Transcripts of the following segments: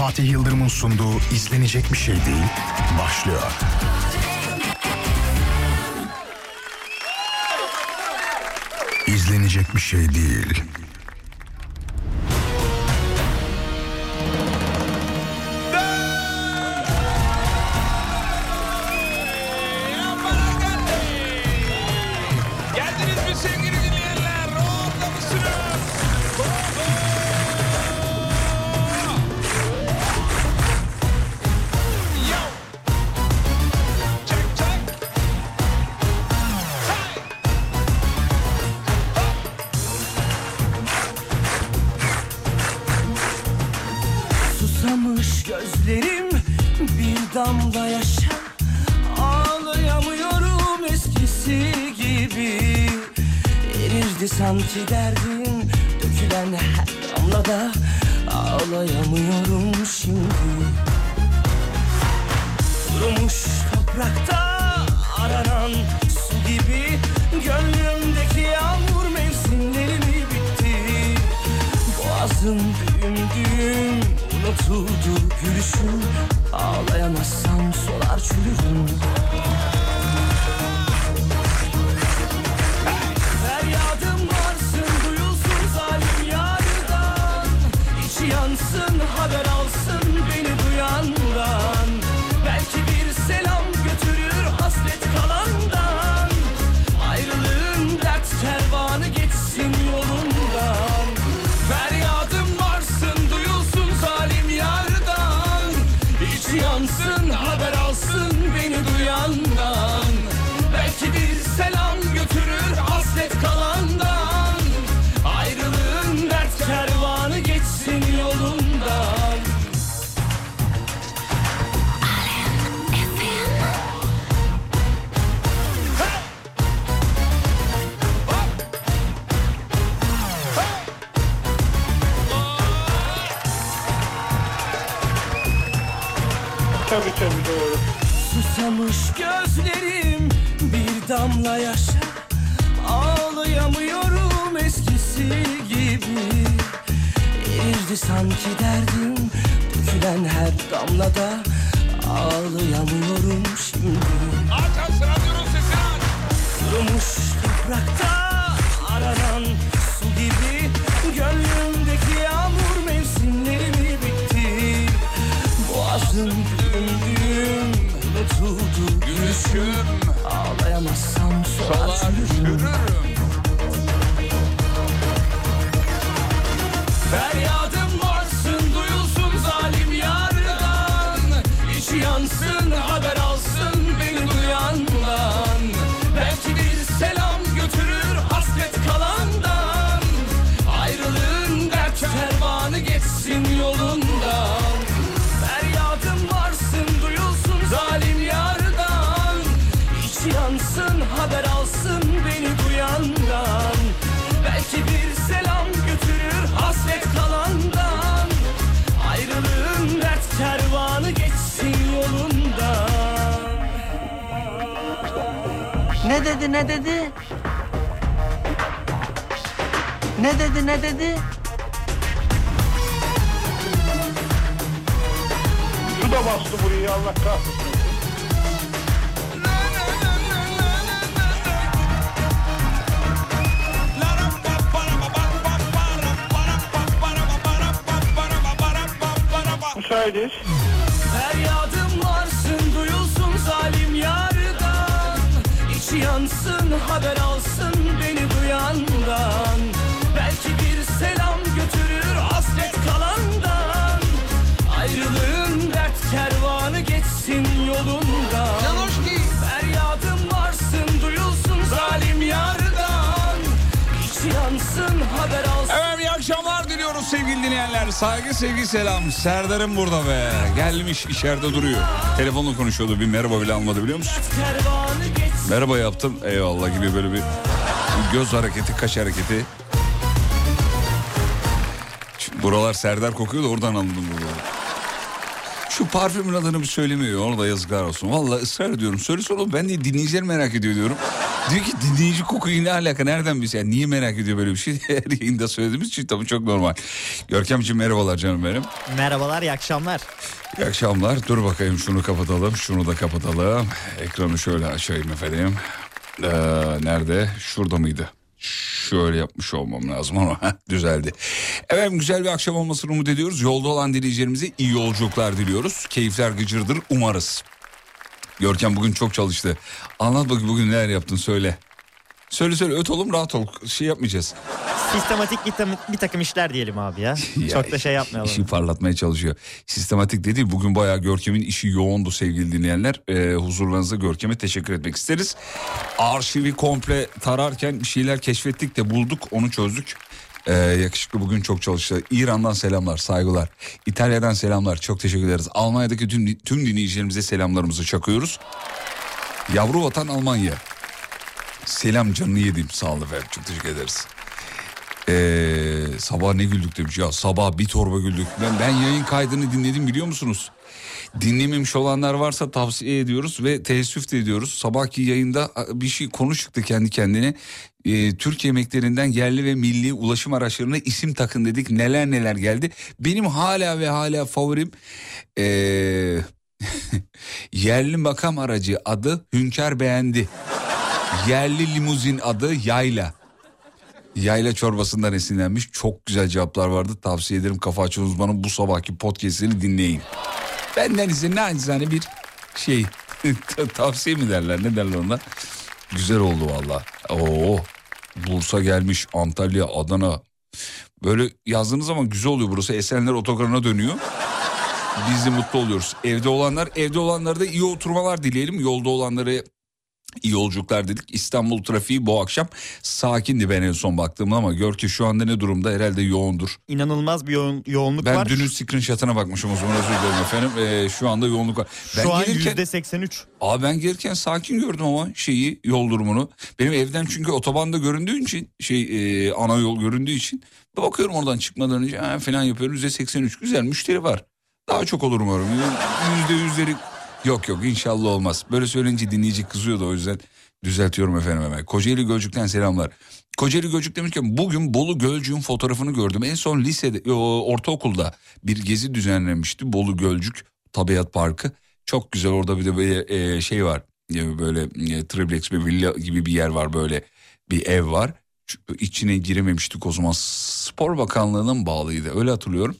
Fatih Yıldırım'ın sunduğu izlenecek bir şey değil başlıyor. İzlenecek bir şey değil. Boğazım düğüm düğüm unutuldu gülüşüm Ağlayamazsam solar Solar çürürüm dedi ne dedi? Ne dedi ne dedi? Su da bastı burayı Allah kahretsin. Müsaitiz. Yansın haber alsın beni duyandan Belki bir selam götürür hasret kalandan Ayrılığın dert kervanı geçsin yolundan Feryadım varsın duyulsun zalim yardan İçi yansın haber alsın Evet iyi akşamlar diliyoruz sevgili dinleyenler. Saygı sevgi selam. Serdar'ım burada be. Gelmiş içeride duruyor. Telefonla konuşuyordu. Bir merhaba bile almadı biliyor musun? kervanı geçsin Merhaba yaptım. Eyvallah gibi böyle bir göz hareketi, kaş hareketi. Şu buralar Serdar kokuyor da oradan anladım buraları. Şu parfümün adını bir söylemiyor. Ona da yazıklar olsun. Vallahi ısrar ediyorum. Söylesene oğlum ben de dinleyiciler merak ediyor diyorum. Diyor ki dinleyici kokuyu ne alaka nereden biz yani niye merak ediyor böyle bir şey her yayında söylediğimiz için tabii çok normal. Görkemciğim merhabalar canım benim. Merhabalar, iyi akşamlar. İyi akşamlar dur bakayım şunu kapatalım şunu da kapatalım. Ekranı şöyle açayım efendim. Ee, nerede şurada mıydı? Şöyle yapmış olmam lazım ama düzeldi. Efendim güzel bir akşam olmasını umut ediyoruz. Yolda olan dinleyicilerimize iyi yolculuklar diliyoruz. Keyifler gıcırdır umarız. Görkem bugün çok çalıştı. Anlat bakayım bugün neler yaptın söyle. Söyle söyle öt oğlum rahat ol. Şey yapmayacağız. Sistematik bir, tam- bir takım işler diyelim abi ya. Ya, Çok da şey yapmayalım. İşi parlatmaya çalışıyor. Sistematik de değil. Bugün bayağı Görkem'in işi yoğundu sevgili dinleyenler. Ee, huzurlarınızda Görkem'e teşekkür etmek isteriz. Arşivi komple tararken bir şeyler keşfettik de bulduk onu çözdük. Ee, yakışıklı bugün çok çalıştı. İran'dan selamlar, saygılar. İtalya'dan selamlar, çok teşekkür ederiz. Almanya'daki tüm, tüm dinleyicilerimize selamlarımızı çakıyoruz. Yavru vatan Almanya. Selam canını yedim sağ olun efendim çok teşekkür ederiz. Ee, sabah ne güldük demiş ya sabah bir torba güldük. Ben, ben yayın kaydını dinledim biliyor musunuz? Dinlememiş olanlar varsa tavsiye ediyoruz ve teessüf de ediyoruz. Sabahki yayında bir şey konu çıktı kendi kendine. Ee, Türk yemeklerinden yerli ve milli ulaşım araçlarına isim takın dedik. Neler neler geldi. Benim hala ve hala favorim ee, yerli makam aracı adı Hünkar beğendi. Yerli limuzin adı Yayla. Yayla çorbasından esinlenmiş çok güzel cevaplar vardı. Tavsiye ederim Kafa Açan Uzman'ın bu sabahki podcastini dinleyin. Benden ise nacizane bir şey tavsiye mi derler ne derler ona. Güzel oldu valla. Oo, Bursa gelmiş Antalya Adana. Böyle yazdığınız zaman güzel oluyor burası. Esenler otogarına dönüyor. Biz de mutlu oluyoruz. Evde olanlar evde olanlara da iyi oturmalar dileyelim. Yolda olanları İyi yolculuklar dedik. İstanbul trafiği bu akşam sakindi ben en son baktığımda ama gör ki şu anda ne durumda herhalde yoğundur. İnanılmaz bir yoğun, yoğunluk Ben var. dünün screenshot'ına bakmışım o zaman özür dilerim efendim. Ee, şu anda yoğunluk var. Ben Şu an gelirken, yüzde 83. Aa ben gelirken sakin gördüm ama şeyi yol durumunu. Benim evden çünkü otobanda göründüğü için şey e, ana yol göründüğü için bakıyorum oradan çıkmadan önce ha, falan yapıyorum. Yüzde 83 güzel müşteri var. Daha çok olur umarım. Yüzde yüzleri Yok yok inşallah olmaz. Böyle söyleyince dinleyici kızıyordu o yüzden düzeltiyorum efendim hemen. Kocaeli Gölcük'ten selamlar. Kocaeli Gölcük demişken bugün Bolu Gölcük'ün fotoğrafını gördüm. En son lisede, o, ortaokulda bir gezi düzenlenmişti. Bolu Gölcük Tabiat Parkı. Çok güzel orada bir de böyle e, şey var. E, böyle e, triplex bir villa gibi bir yer var böyle bir ev var. İçine girememiştik o zaman. Spor Bakanlığı'nın bağlıydı öyle hatırlıyorum.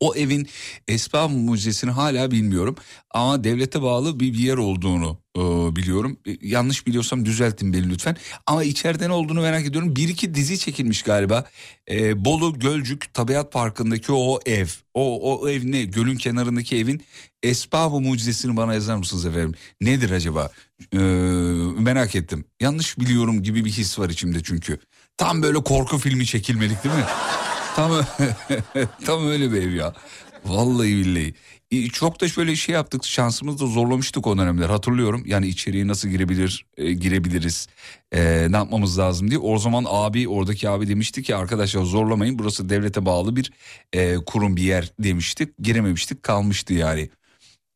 O evin Esbab Müzesi'ni hala bilmiyorum ama devlete bağlı bir, yer olduğunu e, biliyorum. E, yanlış biliyorsam düzeltin beni lütfen. Ama içeride ne olduğunu merak ediyorum. Bir iki dizi çekilmiş galiba. E, Bolu Gölcük Tabiat Parkı'ndaki o ev. O, o ev ne? Gölün kenarındaki evin Esbab-ı Mucizesini bana yazar mısınız efendim? Nedir acaba? E, merak ettim. Yanlış biliyorum gibi bir his var içimde çünkü. Tam böyle korku filmi çekilmelik değil mi? Tam tam öyle bir ev ya. Vallahi billahi. Çok da şöyle şey yaptık şansımızı da zorlamıştık o dönemler hatırlıyorum. Yani içeriye nasıl girebilir e, girebiliriz e, ne yapmamız lazım diye. O zaman abi oradaki abi demişti ki arkadaşlar zorlamayın burası devlete bağlı bir e, kurum bir yer demiştik. Girememiştik kalmıştı yani.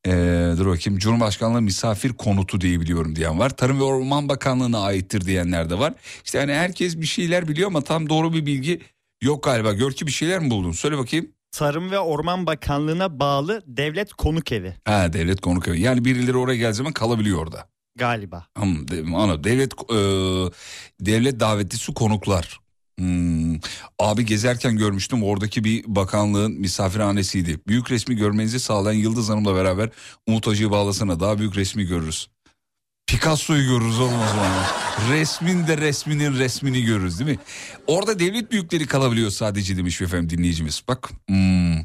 E, dur bakayım Cumhurbaşkanlığı misafir konutu diye biliyorum diyen var. Tarım ve Orman Bakanlığı'na aittir diyenler de var. İşte hani herkes bir şeyler biliyor ama tam doğru bir bilgi yok galiba. Gör ki bir şeyler mi buldun? Söyle bakayım. Tarım ve Orman Bakanlığı'na bağlı devlet konuk evi Ha devlet konuk evi. Yani birileri oraya geldiği zaman kalabiliyor orada. galiba. De- ana devlet e, devlet davetlisi konuklar. Hmm. Abi gezerken görmüştüm oradaki bir bakanlığın misafirhanesiydi. Büyük resmi görmenizi sağlayan Yıldız Hanım'la beraber Umut Hacı'yı bağlasana daha büyük resmi görürüz. Picasso'yu görürüz oğlum o zaman. Resmin de resminin resmini görürüz değil mi? Orada devlet büyükleri kalabiliyor sadece demiş efendim dinleyicimiz. Bak hmm.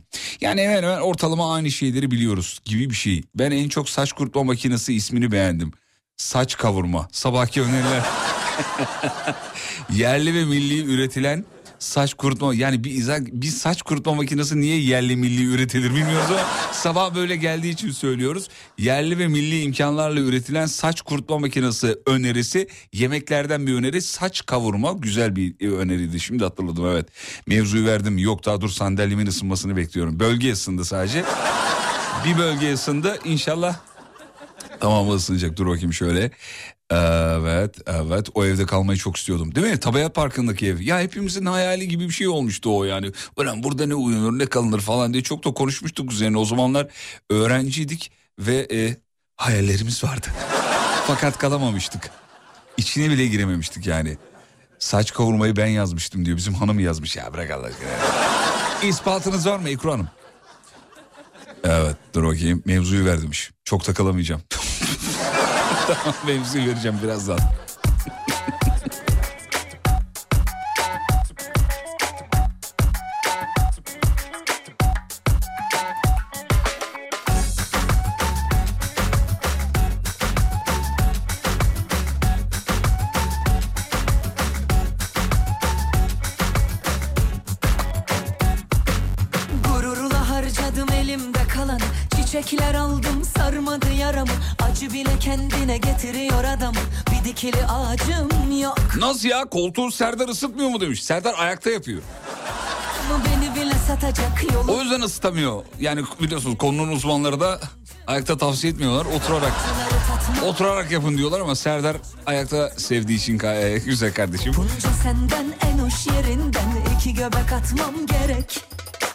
yani hemen hemen ortalama aynı şeyleri biliyoruz gibi bir şey. Ben en çok saç kurutma makinesi ismini beğendim. Saç kavurma. Sabahki öneriler. Yerli ve milli üretilen saç kurutma yani bir, izah- bir saç kurutma makinesi niye yerli milli üretilir bilmiyoruz ama sabah böyle geldiği için söylüyoruz. Yerli ve milli imkanlarla üretilen saç kurutma makinesi önerisi yemeklerden bir öneri saç kavurma güzel bir e, öneriydi şimdi hatırladım evet. Mevzuyu verdim yok daha dur sandalyemin ısınmasını bekliyorum bölge ısındı sadece bir bölge ısındı inşallah Tamam ısınacak dur bakayım şöyle. Evet, evet. O evde kalmayı çok istiyordum. Değil mi? Tabiat Parkı'ndaki ev. Ya hepimizin hayali gibi bir şey olmuştu o yani. Ulan burada ne uyunur ne kalınır falan diye çok da konuşmuştuk üzerine. O zamanlar öğrenciydik ve e, hayallerimiz vardı. Fakat kalamamıştık. İçine bile girememiştik yani. Saç kavurmayı ben yazmıştım diyor. Bizim hanım yazmış ya bırak Allah aşkına. İspatınız var mı Ekru Hanım? Evet dur bakayım mevzuyu verdimiş. Çok takılamayacağım. tamam mevzuyu vereceğim birazdan. Gururla harcadım elimde kalanı Çiçekler aldım sarmadı yaramı Acı bile kendine getiriyor adamı Bir dikili ağacım yok Nasıl ya koltuğu Serdar ısıtmıyor mu demiş. Serdar ayakta yapıyor. mu Beni bile satacak yolu O yüzden ısıtamıyor. Yani biliyorsunuz konunun uzmanları da ayakta tavsiye etmiyorlar. Oturarak oturarak yapın diyorlar ama Serdar ayakta sevdiği için e, güzel kardeşim. Bunca senden en hoş yerinden iki göbek atmam gerek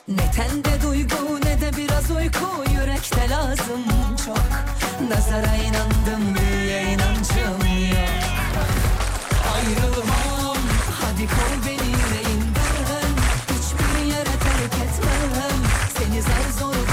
Ne tende duygu ne de biraz uyku. Yürekte lazım çok. Nazara inandım büyüye inancım yok. Ayrılmam. Hadi koy beni yüreğinden Hiçbir yere terk etmem. Seni zar zor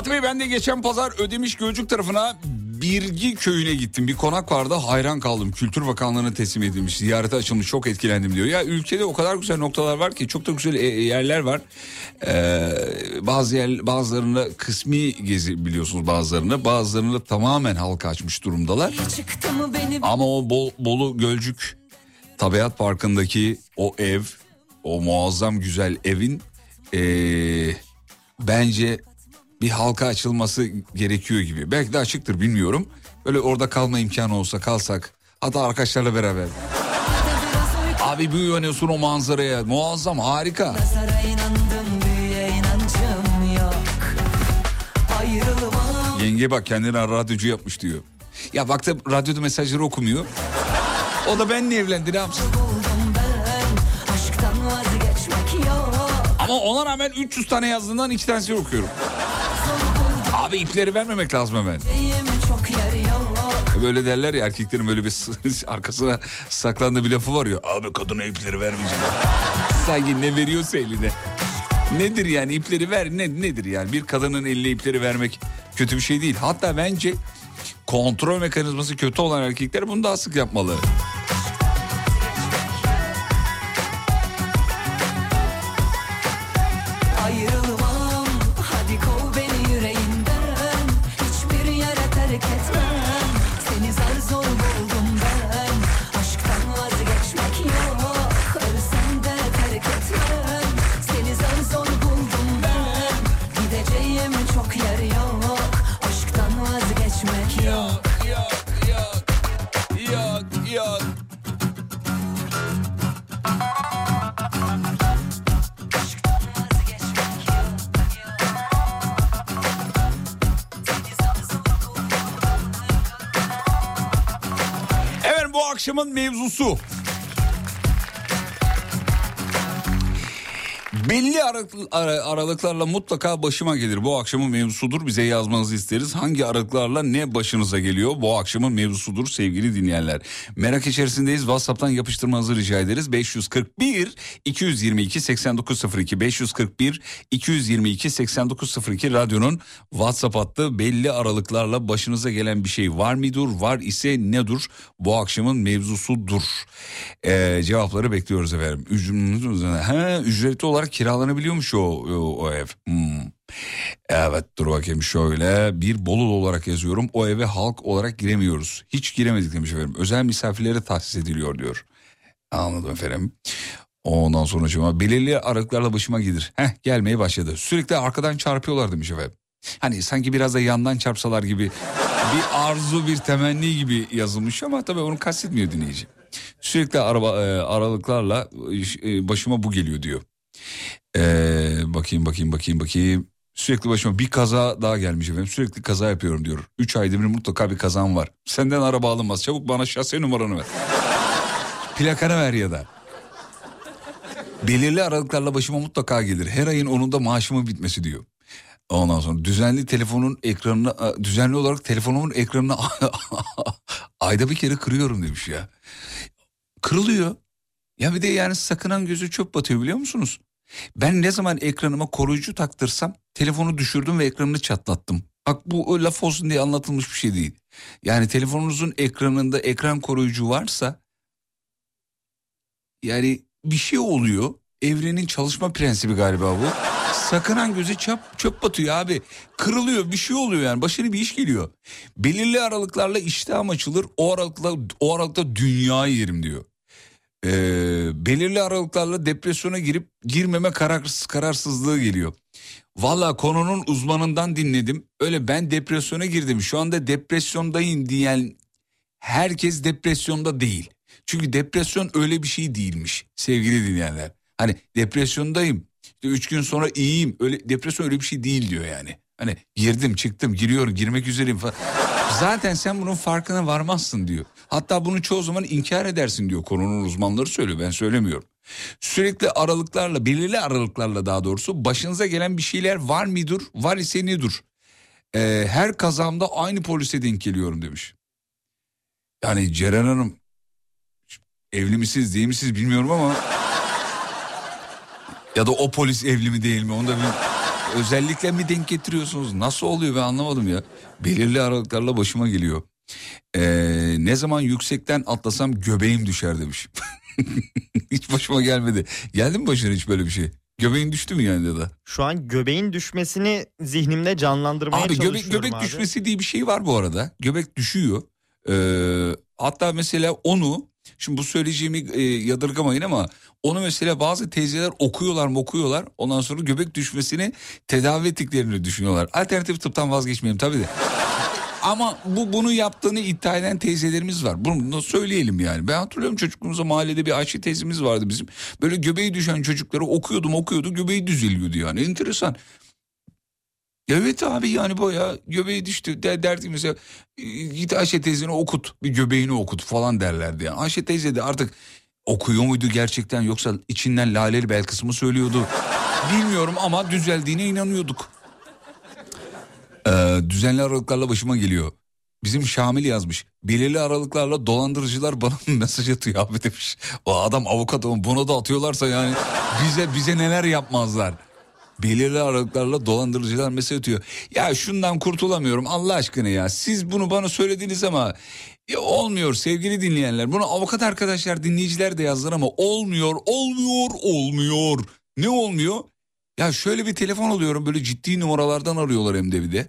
Fatih Bey ben de geçen pazar Ödemiş Gölcük tarafına Birgi köyüne gittim. Bir konak vardı hayran kaldım. Kültür Bakanlığı'na teslim edilmiş. Ziyarete açılmış çok etkilendim diyor. Ya ülkede o kadar güzel noktalar var ki çok da güzel e- yerler var. Ee, bazı yer, bazılarında kısmi gezi biliyorsunuz bazılarını. Bazılarını tamamen halka açmış durumdalar. Ama o Bol- Bolu Gölcük Tabiat Parkı'ndaki o ev, o muazzam güzel evin ee, bence bir halka açılması gerekiyor gibi. Belki de açıktır bilmiyorum. Böyle orada kalma imkanı olsa kalsak. Hatta arkadaşlarla beraber. Abi bir uyanıyorsun o manzaraya. Muazzam harika. Yenge bak kendini radyocu yapmış diyor. Ya baktım radyoda mesajları okumuyor. O da benimle evlendi ne yapsın? Ama ona rağmen 300 tane yazdığından iki tanesini okuyorum. Abi ipleri vermemek lazım hemen. Yok Böyle derler ya erkeklerin böyle bir arkasına saklandığı bir lafı var ya. Abi kadına ipleri vermeyeceğim. Sanki ne veriyorsa eline. Nedir yani ipleri ver ne nedir yani bir kadının eline ipleri vermek kötü bir şey değil. Hatta bence kontrol mekanizması kötü olan erkekler bunu daha sık yapmalı. Akşamın mevzusu. Belli aralık- ara- aralıklarla mutlaka başıma gelir. Bu akşamın mevzusudur. Bize yazmanızı isteriz. Hangi aralıklarla ne başınıza geliyor? Bu akşamın mevzusudur sevgili dinleyenler. Merak içerisindeyiz. WhatsApp'tan yapıştırmanızı rica ederiz. 541 222 8902 541 222 8902 radyonun WhatsApp hattı belli aralıklarla başınıza gelen bir şey var mıdır? Var ise nedir? Bu akşamın mevzusudur. Ee, cevapları bekliyoruz efendim. Ücretli olarak kiralanabiliyormuş o, o, o ev. Hmm. Evet dur bakayım şöyle bir Bolulu olarak yazıyorum. O eve halk olarak giremiyoruz. Hiç giremedik demiş efendim. Özel misafirlere tahsis ediliyor diyor. Anladım efendim. Ondan sonra acaba belirli aralıklarla başıma gelir. Heh gelmeye başladı. Sürekli arkadan çarpıyorlar demiş efendim. Hani sanki biraz da yandan çarpsalar gibi bir arzu bir temenni gibi yazılmış ama tabii onu kastetmiyor dinleyici. Sürekli araba e, aralıklarla e, başıma bu geliyor diyor. E, bakayım bakayım bakayım bakayım. Sürekli başıma bir kaza daha gelmiş efendim. Sürekli kaza yapıyorum diyor. Üç ayda bir mutlaka bir kazam var. Senden araba alınmaz. Çabuk bana şase numaranı ver. Plakanı ver ya da. Belirli aralıklarla başıma mutlaka gelir. Her ayın onun da maaşımın bitmesi diyor. Ondan sonra düzenli telefonun ekranını düzenli olarak telefonumun ekranını ayda bir kere kırıyorum demiş ya. Kırılıyor. Ya bir de yani sakınan gözü çöp batıyor biliyor musunuz? Ben ne zaman ekranıma koruyucu taktırsam telefonu düşürdüm ve ekranını çatlattım. Bak bu laf olsun diye anlatılmış bir şey değil. Yani telefonunuzun ekranında ekran koruyucu varsa yani bir şey oluyor. Evrenin çalışma prensibi galiba bu. Sakınan göze çöp, çöp batıyor abi. Kırılıyor bir şey oluyor yani başına bir iş geliyor. Belirli aralıklarla iştahım açılır o aralıkta, o aralıkta dünyayı yerim diyor. Ee, belirli aralıklarla depresyona girip girmeme kararsız, kararsızlığı geliyor. Valla konunun uzmanından dinledim. Öyle ben depresyona girdim. Şu anda depresyondayım diyen herkes depresyonda değil. Çünkü depresyon öyle bir şey değilmiş sevgili dinleyenler. Hani depresyondayım. İşte üç gün sonra iyiyim. Öyle depresyon öyle bir şey değil diyor yani. Hani girdim çıktım giriyorum girmek üzereyim falan. Zaten sen bunun farkına varmazsın diyor. Hatta bunu çoğu zaman inkar edersin diyor konunun uzmanları söylüyor ben söylemiyorum. Sürekli aralıklarla belirli aralıklarla daha doğrusu başınıza gelen bir şeyler var mıdır var ise nedir? Ee, her kazamda aynı polise denk geliyorum demiş. Yani Ceren Hanım evli misiniz değil misiniz bilmiyorum ama ya da o polis evli mi değil mi onu da bir özellikle mi denk getiriyorsunuz nasıl oluyor ben anlamadım ya belirli aralıklarla başıma geliyor. Ee, ne zaman yüksekten atlasam göbeğim düşer demiş. hiç başıma gelmedi. Geldi mi başına hiç böyle bir şey? Göbeğin düştü mü yani ya da? Şu an göbeğin düşmesini zihnimde canlandırmaya Abi çalışıyorum göbek, göbek abi. düşmesi diye bir şey var bu arada. Göbek düşüyor. Ee, hatta mesela onu şimdi bu söyleyeceğimi e, yadırgamayın ama onu mesela bazı teyzeler okuyorlar mı okuyorlar. Ondan sonra göbek düşmesini tedavi ettiklerini düşünüyorlar. Alternatif tıptan vazgeçmeyelim tabii de. Ama bu bunu yaptığını iddia eden teyzelerimiz var. Bunu da söyleyelim yani. Ben hatırlıyorum çocukluğumuzda mahallede bir Ayşe teyzemiz vardı bizim. Böyle göbeği düşen çocukları okuyordum okuyordu göbeği düzeliyordu yani. Enteresan. Evet abi yani baya göbeği düştü der, derdi mesela git Ayşe teyzeni okut bir göbeğini okut falan derlerdi yani. Ayşe teyze de artık okuyor muydu gerçekten yoksa içinden laleli bel kısmı söylüyordu. Bilmiyorum ama düzeldiğine inanıyorduk. Ee, düzenli aralıklarla başıma geliyor. Bizim Şamil yazmış. Belirli aralıklarla dolandırıcılar bana mesaj atıyor abi demiş. O adam avukat ama bunu da atıyorlarsa yani bize bize neler yapmazlar. Belirli aralıklarla dolandırıcılar mesaj atıyor. Ya şundan kurtulamıyorum Allah aşkına ya. Siz bunu bana söylediniz ama ya olmuyor sevgili dinleyenler. Bunu avukat arkadaşlar dinleyiciler de yazdılar ama olmuyor olmuyor olmuyor. Ne olmuyor? Ya şöyle bir telefon alıyorum böyle ciddi numaralardan arıyorlar hem de bir de.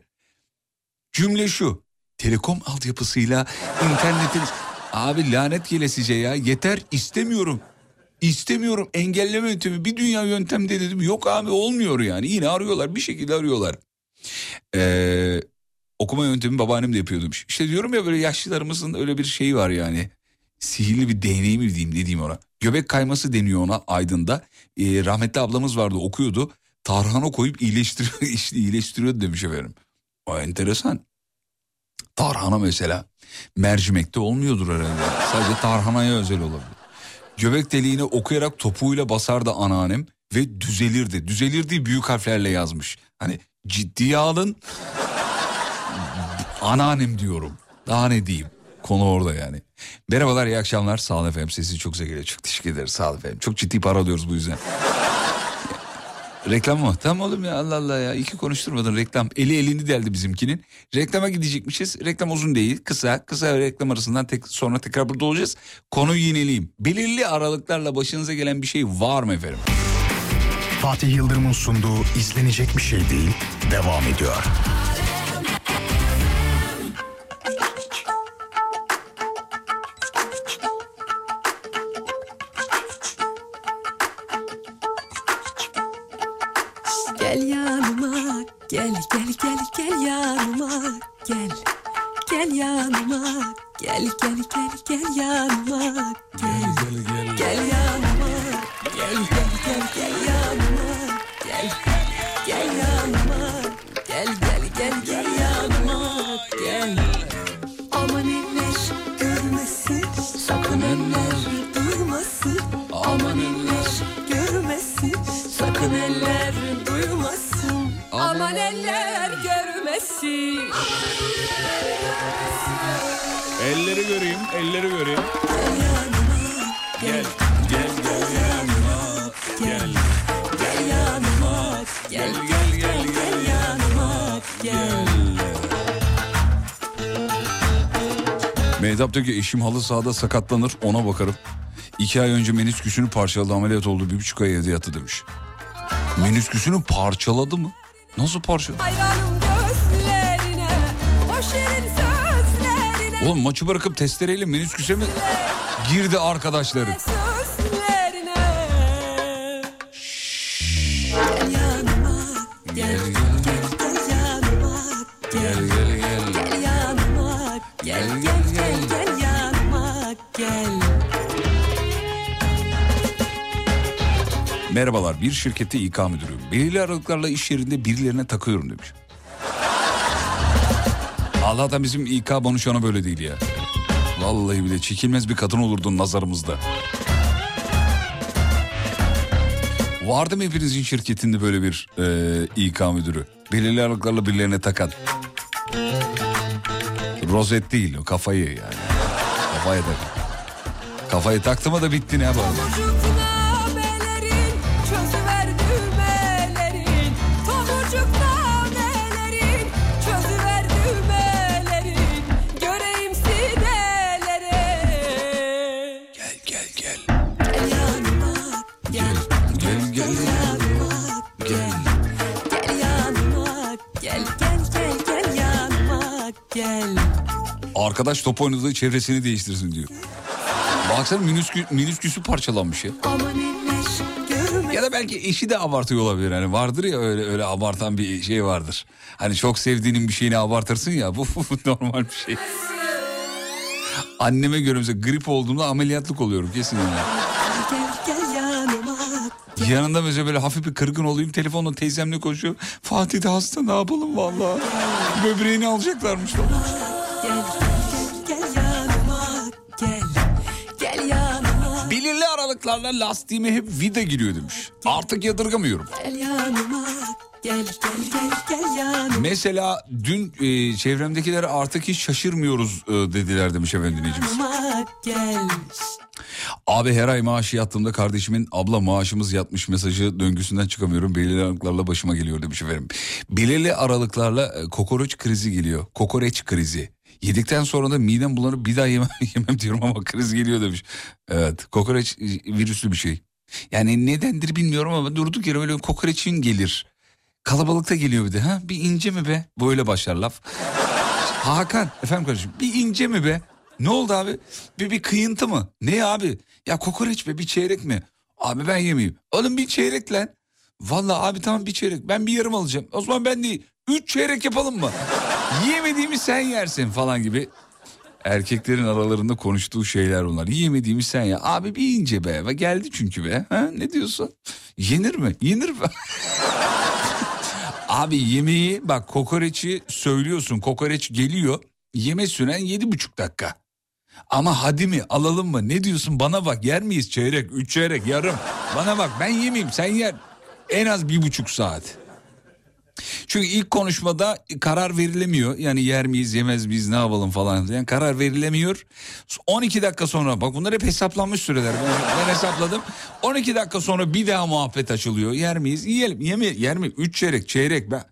Cümle şu. Telekom altyapısıyla internetin... Abi lanet gelesice ya yeter istemiyorum. İstemiyorum engelleme yöntemi bir dünya yöntemde dedim. Yok abi olmuyor yani yine arıyorlar bir şekilde arıyorlar. Ee, okuma yöntemi babaannem de yapıyordu. İşte diyorum ya böyle yaşlılarımızın öyle bir şeyi var yani. Sihirli bir değneği mi diyeyim ne diyeyim ona. Göbek kayması deniyor ona Aydın'da. Ee, rahmetli ablamız vardı okuyordu. Tarhana koyup iyileştiriyor, işte iyileştiriyor demiş efendim. O enteresan. Tarhana mesela mercimekte olmuyordur herhalde. Sadece tarhanaya özel olabilir. Göbek deliğine okuyarak topuğuyla basardı anneannem ve düzelirdi. Düzelirdi büyük harflerle yazmış. Hani ciddiye alın. Anneannem diyorum. Daha ne diyeyim? Konu orada yani. Merhabalar iyi akşamlar. Sağ olun efendim. Sesi çok güzel geliyor. Çok teşekkür ederiz. Sağ olun efendim. Çok ciddi para alıyoruz bu yüzden. Reklam mı? Tamam oğlum ya Allah Allah ya. İki konuşturmadın reklam. Eli elini deldi bizimkinin. Reklama gidecekmişiz. Reklam uzun değil. Kısa. Kısa reklam arasından tek, sonra tekrar burada olacağız. Konuyu yineleyeyim. Belirli aralıklarla başınıza gelen bir şey var mı efendim? Fatih Yıldırım'ın sunduğu izlenecek bir şey değil devam ediyor. Gel yanıma gel gel gel gel yanıma gel. Gel yanıma gel gel gel gel yanıma gel. Gel yanıma gel gel gel gel yanıma gel. Gel yanıma gel gel gel gel yanıma gel. Aman eller görmesin. Sakın eller duymasın Aman eller görmesin. Sakın eller Aman eller görmesin Elleri göreyim, elleri göreyim. Gel, gel, gel yanıma. Gel, Gel yanıma gel gel, gel, gel yanıma gel Mehtap diyor ki eşim halı sahada sakatlanır ona bakarım. İki ay önce menisküsünü parçaladı ameliyat oldu bir buçuk ay evde yattı demiş. Menisküsünü parçaladı mı? Nasıl sözlerine. Oğlum maçı bırakıp testereyle menisküse mi? Girdi arkadaşları? Merhabalar bir şirkette İK müdürüyüm. Belirli aralıklarla iş yerinde birilerine takıyorum demiş. Allah'tan bizim İK bonuşanı böyle değil ya. Vallahi bile çekilmez bir kadın olurdun nazarımızda. Vardı mı hepinizin şirketinde böyle bir e, İK müdürü? Belirli aralıklarla birilerine takan. Rozet değil o kafayı yani. Kafaya tak. Kafayı taktı da bitti ne yapalım? Tomurcuk Arkadaş top oynadığı çevresini değiştirsin diyor. Baksana miniskü, minisküsü parçalanmış ya. Ya da belki eşi de abartıyor olabilir. Hani vardır ya öyle öyle abartan bir şey vardır. Hani çok sevdiğinin bir şeyini abartırsın ya. Bu, bu normal bir şey. Anneme göre mesela grip olduğumda ameliyatlık oluyorum kesin yani. Gel gel yanıma Yanında mesela böyle hafif bir kırgın olayım telefonla teyzemle konuşuyor. Fatih de hasta ne yapalım valla. Böbreğini alacaklarmış. Gel Belirli aralıklarla lastiğime hep vida giriyor demiş. Artık yadırgamıyorum. gel yanıma Gel gel gel gel yanıma Mesela dün e, çevremdekiler artık hiç şaşırmıyoruz e, dediler demiş efendim dinleyicimiz. gel Abi her ay maaşı yattığımda kardeşimin abla maaşımız yatmış mesajı döngüsünden çıkamıyorum. Belirli aralıklarla başıma geliyor demiş efendim. Belirli aralıklarla e, kokoreç krizi geliyor. Kokoreç krizi. Yedikten sonra da midem bulanıp bir daha yemem, yemem diyorum ama kriz geliyor demiş. Evet kokoreç e, virüslü bir şey. Yani nedendir bilmiyorum ama durduk yere öyle kokoreçin gelir. Kalabalıkta geliyor bir de. Ha? Bir ince mi be? Böyle başlar laf. Hakan efendim kardeşim bir ince mi be? Ne oldu abi? Bir, bir kıyıntı mı? Ne abi? Ya kokoreç be bir çeyrek mi? Abi ben yemeyeyim. Oğlum bir çeyrek lan. Vallahi abi tamam bir çeyrek. Ben bir yarım alacağım. O zaman ben değil. Üç çeyrek yapalım mı? Yiyemediğimi sen yersin falan gibi. Erkeklerin aralarında konuştuğu şeyler bunlar. Yiyemediğimi sen ya. Abi bir ince be. Ve Geldi çünkü be. Ha? Ne diyorsun? Yenir mi? Yenir mi? Abi yemeği bak kokoreçi söylüyorsun. Kokoreç geliyor. Yeme süren yedi buçuk dakika. Ama hadi mi alalım mı ne diyorsun bana bak yer miyiz çeyrek üç çeyrek yarım. Bana bak ben yemeyeyim sen yer. En az bir buçuk saat. Çünkü ilk konuşmada karar verilemiyor. Yani yer miyiz yemez miyiz ne yapalım falan. Yani karar verilemiyor. 12 dakika sonra bak bunlar hep hesaplanmış süreler. Ben, ben hesapladım. 12 dakika sonra bir daha muhabbet açılıyor. Yer miyiz? Yiyelim. Yeme, yer mi? 3 çeyrek çeyrek. Ben...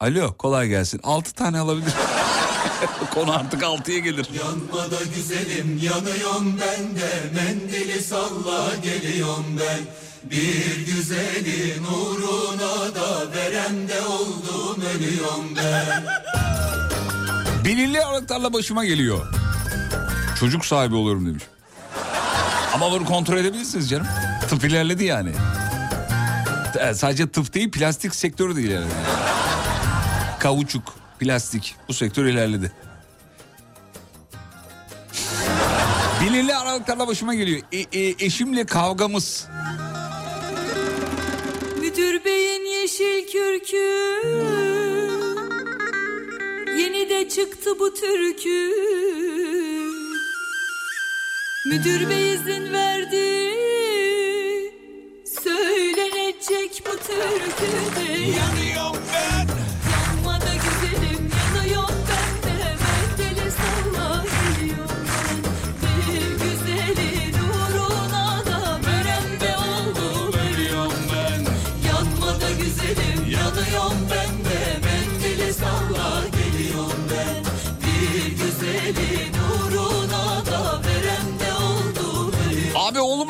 Alo kolay gelsin. 6 tane alabilir. Konu artık 6'ya gelir. Yanma da güzelim yanıyorum ben de Mendili salla geliyorum ben Bir güzelin uğruna da veremde oldum ölüyorum ben Belirli aralıklarla başıma geliyor. Çocuk sahibi oluyorum demiş. Ama bunu kontrol edebilirsiniz canım. Tıp ilerledi yani. E, Sadece tıp değil plastik sektörü de ilerledi. Kavuçuk, plastik bu sektör ilerledi. Belirli aralıklarla başıma geliyor. E- e- eşimle kavgamız. Müdür beyin yeşil kürkü. Yeni de çıktı bu türkü. Müdür bey izin verdi. Söylenecek bu türküde. Yanıyorum ben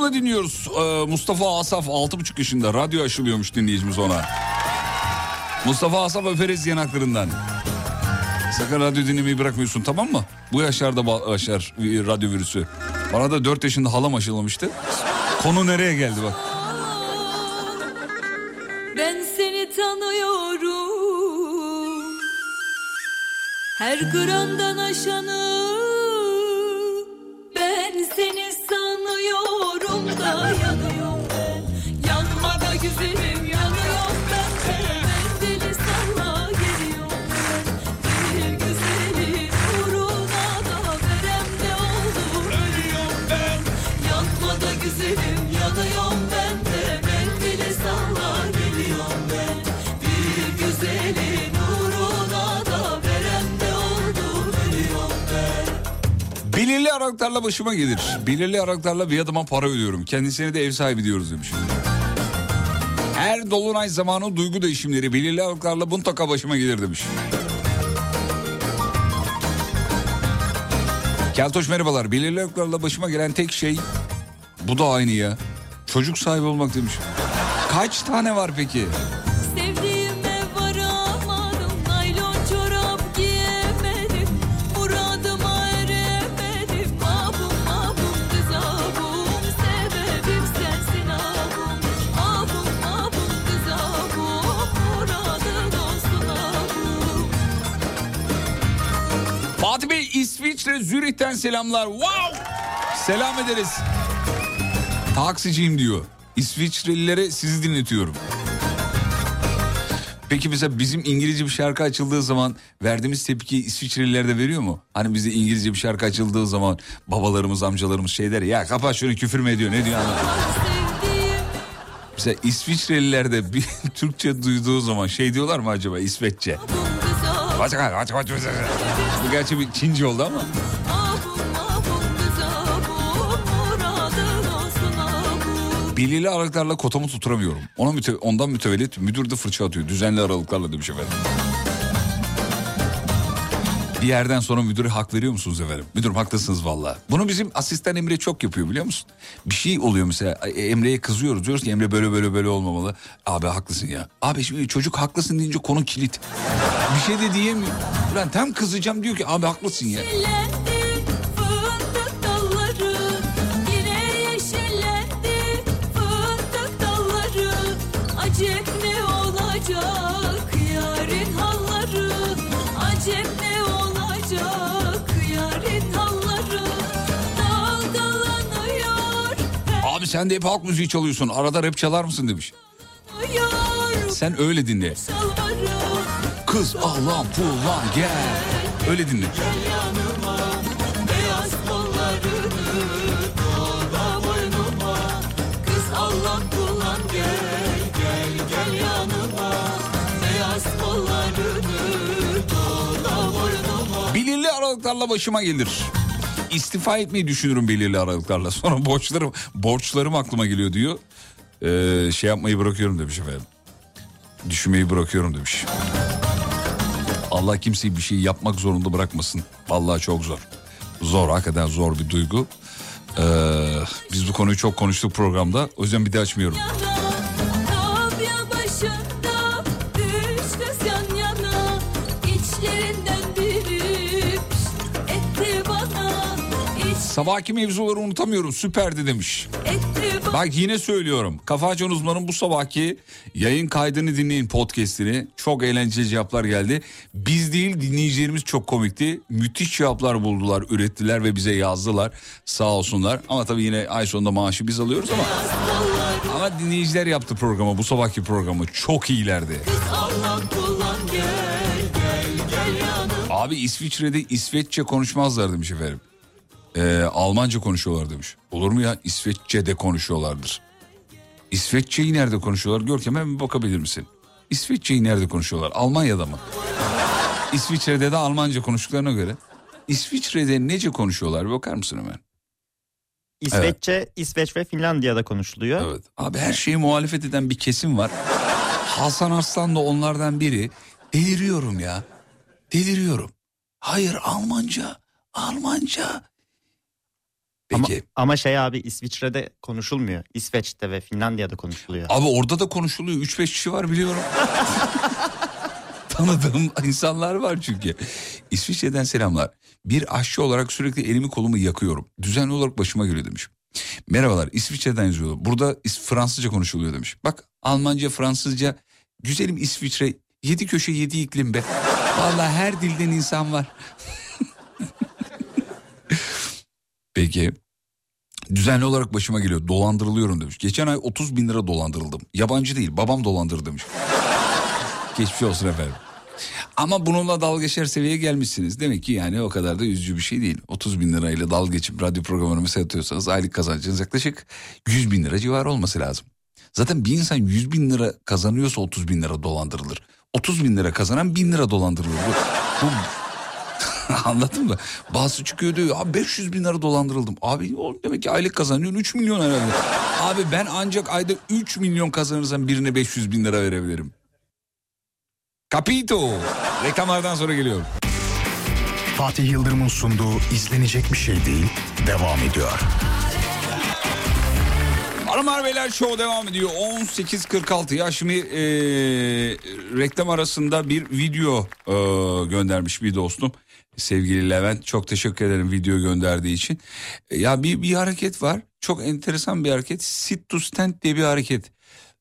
Oğlumla dinliyoruz. Ee, Mustafa Asaf 6,5 yaşında. Radyo aşılıyormuş dinleyicimiz ona. Mustafa Asaf öperiz yanaklarından. Sakın radyo dinlemeyi bırakmıyorsun tamam mı? Bu yaşlarda aşar radyo virüsü. Bana da 4 yaşında halam aşılamıştı. Konu nereye geldi bak. Ben seni tanıyorum Her gramdan aşanı Belirli aralıklarla başıma gelir. Belirli aralıklarla bir adıma para ödüyorum. Kendisine de ev sahibi diyoruz demiş. Her dolunay zamanı duygu değişimleri belirli aralıklarla mutlaka başıma gelir demiş. Keltoş merhabalar. Belirli aralıklarla başıma gelen tek şey bu da aynı ya. Çocuk sahibi olmak demiş. Kaç tane var peki? İsviçre Zürih'ten selamlar. Wow! Selam ederiz. Taksiciyim diyor. İsviçrelilere sizi dinletiyorum. Peki mesela bizim İngilizce bir şarkı açıldığı zaman verdiğimiz tepkiyi İsviçreliler de veriyor mu? Hani bize İngilizce bir şarkı açıldığı zaman babalarımız amcalarımız şey der ya kapat şunu küfür mü ediyor ne diyor Mesela İsviçreliler de bir Türkçe duyduğu zaman şey diyorlar mı acaba İsveççe? Bu gerçi bir Çince oldu ama. Belirli aralıklarla kotamı tutturamıyorum. Ona müte- ondan mütevellit müdür de fırça atıyor. Düzenli aralıklarla demiş efendim. Bir yerden sonra müdüre hak veriyor musunuz efendim? Müdürüm haklısınız valla. Bunu bizim asistan Emre çok yapıyor biliyor musun? Bir şey oluyor mesela e, Emre'ye kızıyoruz. Diyoruz ki Emre böyle böyle böyle olmamalı. Abi haklısın ya. Abi şimdi çocuk haklısın deyince konu kilit. Bir şey de diyemiyor. Ulan tam kızacağım diyor ki abi haklısın ya. Sen de hep halk müziği çalıyorsun. Arada rap çalar mısın demiş. Sen öyle dinle. Kız ağlan pullan gel. Öyle dinle. Belirli aralıklarla başıma gelir. İstifa etmeyi düşünürüm belirli aralıklarla. Sonra borçlarım borçlarım aklıma geliyor diyor. Ee, şey yapmayı bırakıyorum demiş efendim. Düşünmeyi bırakıyorum demiş. Allah kimseyi bir şey yapmak zorunda bırakmasın. Vallahi çok zor. Zor hakikaten zor bir duygu. Ee, biz bu konuyu çok konuştuk programda. O yüzden bir de açmıyorum. Sabahki mevzuları unutamıyorum süperdi demiş. Bak yine söylüyorum. Kafa Açan Uzman'ın bu sabahki yayın kaydını dinleyin podcast'ini. Çok eğlenceli cevaplar geldi. Biz değil dinleyicilerimiz çok komikti. Müthiş cevaplar buldular, ürettiler ve bize yazdılar. Sağ olsunlar. Ama tabii yine ay sonunda maaşı biz alıyoruz ama... Ama dinleyiciler yaptı programı, bu sabahki programı. Çok iyilerdi. Abi İsviçre'de İsveççe konuşmazlar demiş efendim. Ee, Almanca konuşuyorlar demiş. Olur mu ya İsveççe'de konuşuyorlardır. İsveççeyi nerede konuşuyorlar? Görkem hemen bakabilir misin? İsveççeyi nerede konuşuyorlar? Almanya'da mı? İsviçre'de de Almanca konuştuklarına göre. İsviçre'de nece konuşuyorlar? Bir bakar mısın hemen? İsveççe, İsveç ve Finlandiya'da konuşuluyor. Evet. Abi her şeyi muhalefet eden bir kesim var. Hasan Arslan da onlardan biri. Deliriyorum ya. Deliriyorum. Hayır Almanca. Almanca. Ama, Peki. ama şey abi İsviçre'de konuşulmuyor. İsveç'te ve Finlandiya'da konuşuluyor. Abi orada da konuşuluyor. 3-5 kişi var biliyorum. Tanıdığım insanlar var çünkü. İsviçre'den selamlar. Bir aşçı olarak sürekli elimi kolumu yakıyorum. Düzenli olarak başıma geliyor demiş. Merhabalar İsviçre'den yazıyor. Burada Fransızca konuşuluyor demiş. Bak Almanca, Fransızca, güzelim İsviçre. Yedi köşe yedi iklim be. Vallahi her dilden insan var. Peki. Düzenli olarak başıma geliyor. Dolandırılıyorum demiş. Geçen ay 30 bin lira dolandırıldım. Yabancı değil babam dolandırdı demiş. Geçmiş olsun efendim. Ama bununla dalga geçer seviyeye gelmişsiniz. Demek ki yani o kadar da üzücü bir şey değil. 30 bin lirayla dalga geçip radyo programını mesela atıyorsanız aylık kazancınız yaklaşık 100 bin lira civarı olması lazım. Zaten bir insan 100 bin lira kazanıyorsa 30 bin lira dolandırılır. 30 bin lira kazanan 1000 lira dolandırılır. Bu, bu Anladın mı? Bazısı çıkıyor diyor abi 500 bin lira dolandırıldım. Abi o demek ki aylık kazanıyorsun 3 milyon herhalde. Abi ben ancak ayda 3 milyon kazanırsam birine 500 bin lira verebilirim. Capito. Reklamlardan sonra geliyorum. Fatih Yıldırım'ın sunduğu izlenecek bir şey değil devam ediyor. Hanımlar beyler show devam ediyor. 18.46 ya şimdi e, reklam arasında bir video e, göndermiş bir dostum. Sevgili Levent çok teşekkür ederim video gönderdiği için. E, ya bir, bir hareket var çok enteresan bir hareket. Sit to stand diye bir hareket.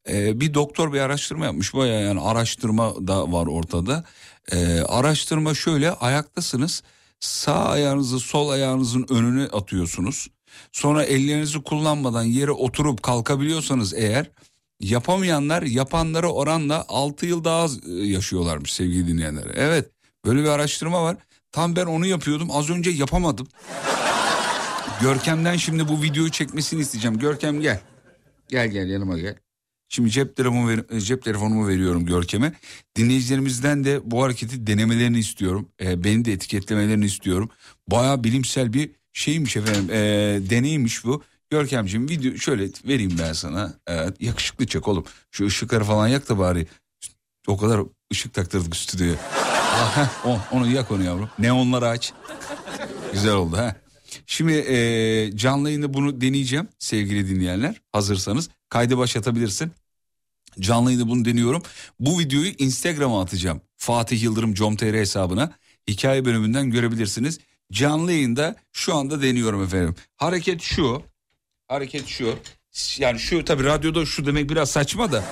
E, bir doktor bir araştırma yapmış baya yani araştırma da var ortada. E, araştırma şöyle ayaktasınız sağ ayağınızı sol ayağınızın önüne atıyorsunuz. Sonra ellerinizi kullanmadan yere oturup kalkabiliyorsanız eğer yapamayanlar yapanlara oranla 6 yıl daha az e, yaşıyorlarmış sevgili dinleyenler. Evet böyle bir araştırma var. Tam ben onu yapıyordum az önce yapamadım. Görkem'den şimdi bu videoyu çekmesini isteyeceğim. Görkem gel. Gel gel yanıma gel. Şimdi cep telefonumu, ver- cep telefonumu veriyorum Görkem'e. Dinleyicilerimizden de bu hareketi denemelerini istiyorum. Ee, beni de etiketlemelerini istiyorum. Baya bilimsel bir şeymiş efendim. Ee, deneymiş bu. Görkemciğim video şöyle vereyim ben sana. Evet, yakışıklı çek oğlum. Şu ışıkları falan yak da bari. O kadar ışık taktırdık stüdyoya. O, onu yak onu yavrum. Neonları aç. Güzel oldu ha. Şimdi e, canlı yayında bunu deneyeceğim sevgili dinleyenler. Hazırsanız kaydı başlatabilirsin. Canlı yayında bunu deniyorum. Bu videoyu Instagram'a atacağım. Fatih Yıldırım com.tr hesabına. Hikaye bölümünden görebilirsiniz. Canlı yayında şu anda deniyorum efendim. Hareket şu. Hareket şu. Yani şu tabii radyoda şu demek biraz saçma da.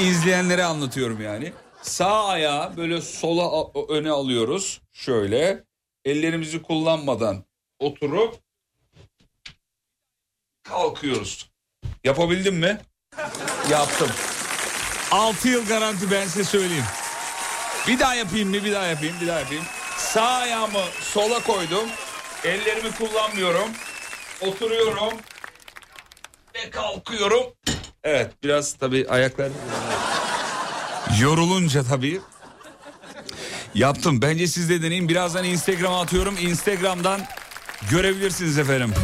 izleyenlere anlatıyorum yani. Sağ ayağı böyle sola öne alıyoruz. Şöyle. Ellerimizi kullanmadan oturup kalkıyoruz. Yapabildim mi? Yaptım. 6 yıl garanti ben size söyleyeyim. Bir daha yapayım mı? Bir daha yapayım, bir daha yapayım. Sağ ayağımı sola koydum. Ellerimi kullanmıyorum. Oturuyorum. Ve kalkıyorum. Evet biraz tabii ayaklar yorulunca tabii. Yaptım. Bence siz de deneyin. Birazdan Instagram'a atıyorum. Instagram'dan görebilirsiniz efendim.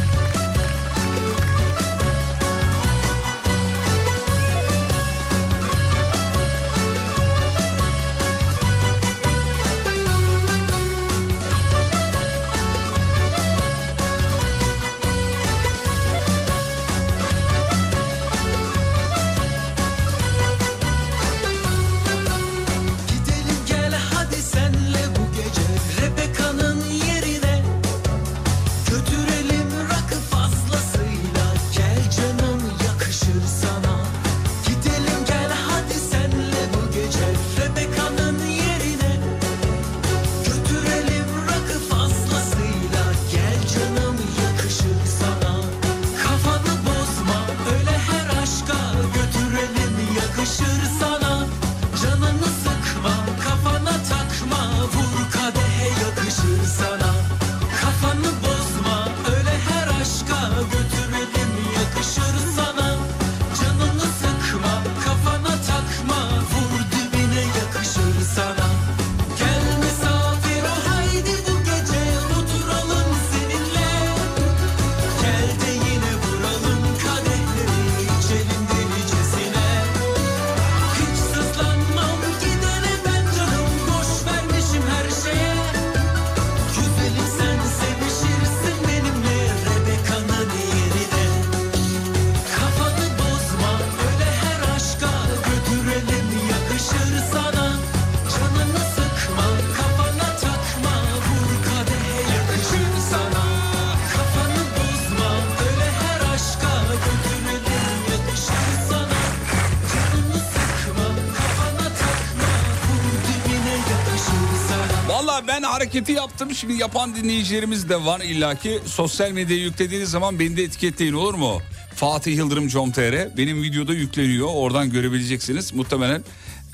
Hareketi yaptım. Şimdi yapan dinleyicilerimiz de var illaki. Sosyal medyaya yüklediğiniz zaman beni de etiketleyin olur mu? Fatih Yıldırım com.tr benim videoda yükleniyor. Oradan görebileceksiniz. Muhtemelen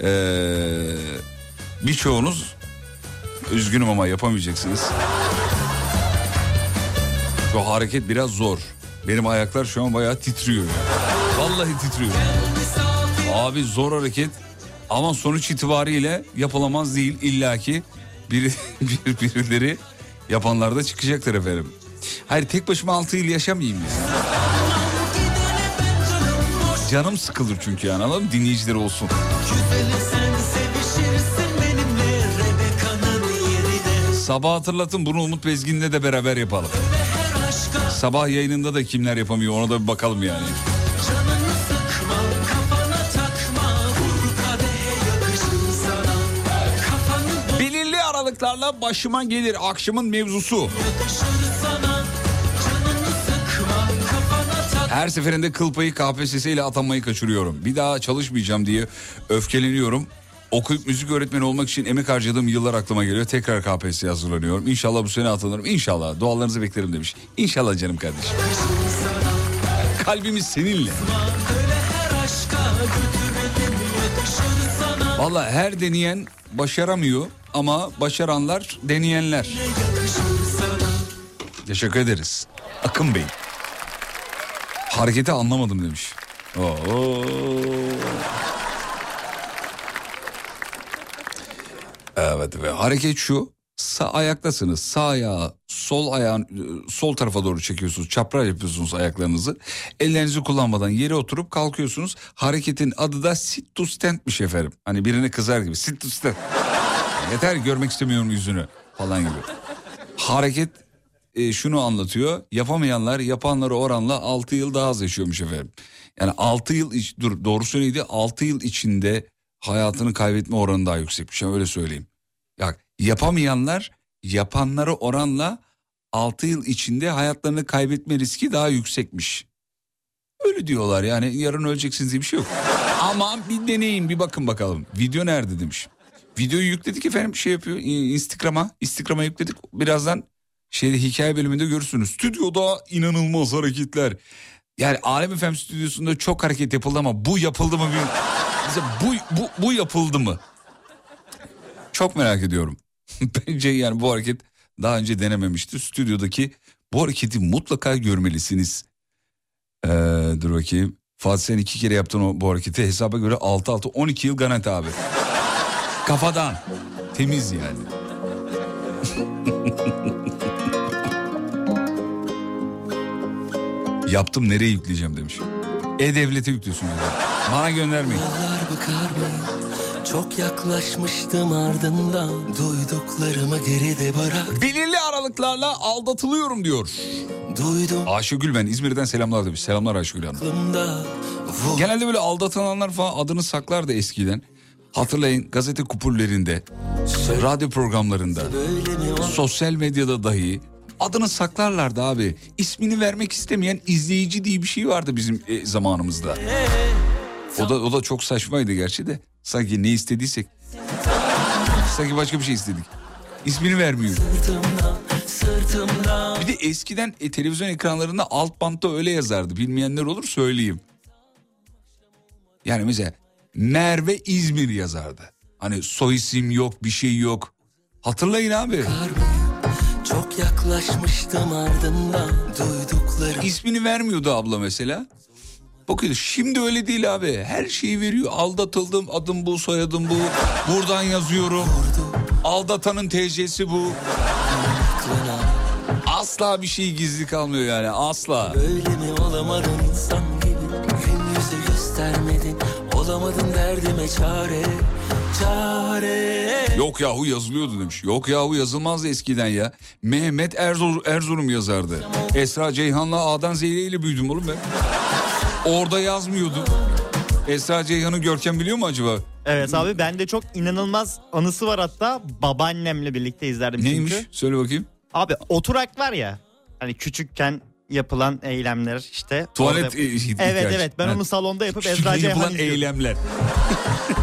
ee, birçoğunuz üzgünüm ama yapamayacaksınız. Şu hareket biraz zor. Benim ayaklar şu an bayağı titriyor. Vallahi titriyor. Abi zor hareket ama sonuç itibariyle yapılamaz değil illaki biri, bir, birileri yapanlar da çıkacaktır efendim. Hayır tek başıma 6 yıl yaşamayayım ya. Canım sıkılır çünkü yani anladın mı? Dinleyiciler olsun. Sabah hatırlatın bunu Umut Bezgin'le de beraber yapalım. Sabah yayınında da kimler yapamıyor ona da bir bakalım yani. Aralıklarla başıma gelir akşamın mevzusu. Her seferinde kıl payı KPSS ile atanmayı kaçırıyorum. Bir daha çalışmayacağım diye öfkeleniyorum. Okuyup müzik öğretmeni olmak için emek harcadığım yıllar aklıma geliyor. Tekrar KPSS'ye hazırlanıyorum. İnşallah bu sene atanırım. İnşallah. Dualarınızı beklerim demiş. İnşallah canım kardeşim. Kalbimiz seninle. Valla her deneyen başaramıyor ama başaranlar deneyenler. Teşekkür ederiz. Akın Bey. Hareketi anlamadım demiş. Oo. Evet ve hareket şu. Sağ ayaktasınız. Sağ ayağı sol ayağın e, sol tarafa doğru çekiyorsunuz. Çapraz yapıyorsunuz ayaklarınızı. Ellerinizi kullanmadan yere oturup kalkıyorsunuz. Hareketin adı da sit to stand'miş efendim. Hani birine kızar gibi sit to stand. Yeter görmek istemiyorum yüzünü falan gibi. Hareket e, şunu anlatıyor. Yapamayanlar yapanlara oranla 6 yıl daha az yaşıyormuş efendim. Yani 6 yıl dur doğrusu neydi? 6 yıl içinde hayatını kaybetme oranı daha yüksekmiş. Yani öyle söyleyeyim. Ya yapamayanlar yapanlara oranla 6 yıl içinde hayatlarını kaybetme riski daha yüksekmiş. Öyle diyorlar yani yarın öleceksiniz diye bir şey yok. Ama bir deneyin bir bakın bakalım. Video nerede demiş. Videoyu yükledik efendim şey yapıyor Instagram'a. Instagram'a yükledik. Birazdan şeyde hikaye bölümünde görürsünüz. Stüdyoda inanılmaz hareketler. Yani Alem FM stüdyosunda çok hareket yapıldı ama bu yapıldı mı? Mesela bu, bu, bu yapıldı mı? Çok merak ediyorum. Bence yani bu hareket daha önce denememiştir. Stüdyodaki bu hareketi mutlaka görmelisiniz. Ee, dur bakayım. Fatih sen iki kere yaptın o, bu hareketi. Hesaba göre 6-6 12 yıl garanti abi. Kafadan. Temiz yani. Yaptım nereye yükleyeceğim demiş. E-Devlet'e yüklüyorsun. Bana göndermeyin. Çok yaklaşmıştım ardından Duyduklarımı geride bırak Belirli aralıklarla aldatılıyorum diyor. Duydum Ayşegül ben İzmir'den selamlar demiş. Selamlar Ayşegül Hanım. aklımda Genelde böyle aldatılanlar falan adını saklardı eskiden. Hatırlayın gazete kupurlerinde, radyo programlarında, sosyal medyada dahi adını saklarlardı abi. İsmini vermek istemeyen izleyici diye bir şey vardı bizim e, zamanımızda. O da o da çok saçmaydı gerçi de. Sanki ne istediysek. Sanki başka bir şey istedik. İsmini vermiyor. Bir de eskiden e, televizyon ekranlarında alt bantta öyle yazardı. Bilmeyenler olur söyleyeyim. Yani mesela Merve İzmir yazardı. Hani soy isim yok bir şey yok. Hatırlayın abi. Çok yaklaşmıştım ardından Duyduklarım İsmini vermiyordu abla mesela. Bakıyordu şimdi öyle değil abi. Her şeyi veriyor. Aldatıldım adım bu soyadım bu. Buradan yazıyorum. Aldatanın TC'si bu. Asla bir şey gizli kalmıyor yani asla. Öyle mi olamadın insan gibi Gün yüzü göstermedin Olamadın derdime çare Çare Yok yahu yazılıyordu demiş. Yok yahu yazılmazdı eskiden ya. Mehmet Erzurum, Erzurum yazardı. Esra Ceyhan'la A'dan Z'ye ile büyüdüm oğlum ben. Orada yazmıyordu. Esra Ceyhan'ı Görkem biliyor mu acaba? Evet abi bende çok inanılmaz anısı var hatta babaannemle birlikte izlerdim Neymiş? çünkü. Söyle bakayım. Abi oturak var ya hani küçükken yapılan eylemler işte. Tuvalet Orada- e, Evet hikayesi. evet ben Ha. onu salonda yapıp Ezra Ceyhan yapılan izliyordum. eylemler.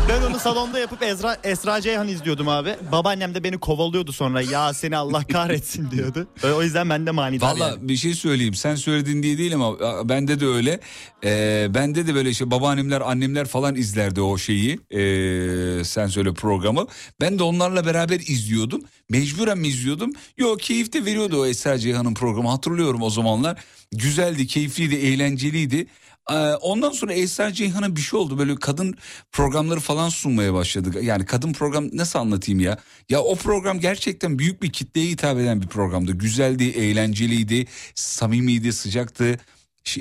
Ben onu salonda yapıp Ezra, Esra Ceyhan izliyordum abi. Babaannem de beni kovalıyordu sonra ya seni Allah kahretsin diyordu. O yüzden ben de manidar Valla yani. bir şey söyleyeyim sen söyledin diye değil ama bende de öyle. Ee, bende de böyle işte babaannemler annemler falan izlerdi o şeyi ee, sen söyle programı. Ben de onlarla beraber izliyordum. Mecburen mi izliyordum? Yok keyif de veriyordu o Esra Ceyhan'ın programı hatırlıyorum o zamanlar. Güzeldi keyifliydi eğlenceliydi. Ee, Ondan sonra Esra Ceyhan'a bir şey oldu böyle kadın programları falan sunmaya başladı. Yani kadın program nasıl anlatayım ya? Ya o program gerçekten büyük bir kitleye hitap eden bir programdı. Güzeldi, eğlenceliydi, samimiydi, sıcaktı.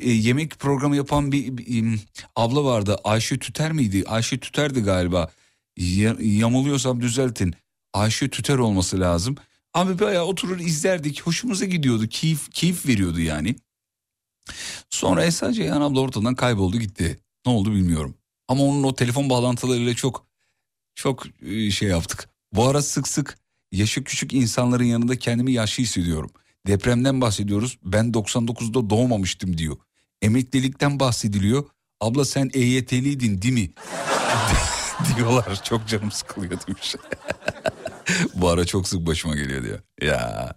E, yemek programı yapan bir, bir, abla vardı. Ayşe Tüter miydi? Ayşe Tüter'di galiba. Ya- yamuluyorsam düzeltin. Ayşe Tüter olması lazım. Abi bayağı oturur izlerdik. Hoşumuza gidiyordu. Keyif, keyif veriyordu yani. Sonra Esra Ceyhan abla ortadan kayboldu gitti. Ne oldu bilmiyorum. Ama onun o telefon bağlantılarıyla çok çok e, şey yaptık. Bu ara sık sık yaşı küçük insanların yanında kendimi yaşlı hissediyorum. Depremden bahsediyoruz. Ben 99'da doğmamıştım diyor. Emeklilikten bahsediliyor. Abla sen EYT'liydin değil mi? diyorlar. Çok canım sıkılıyor demiş. Bu ara çok sık başıma geliyor diyor. Ya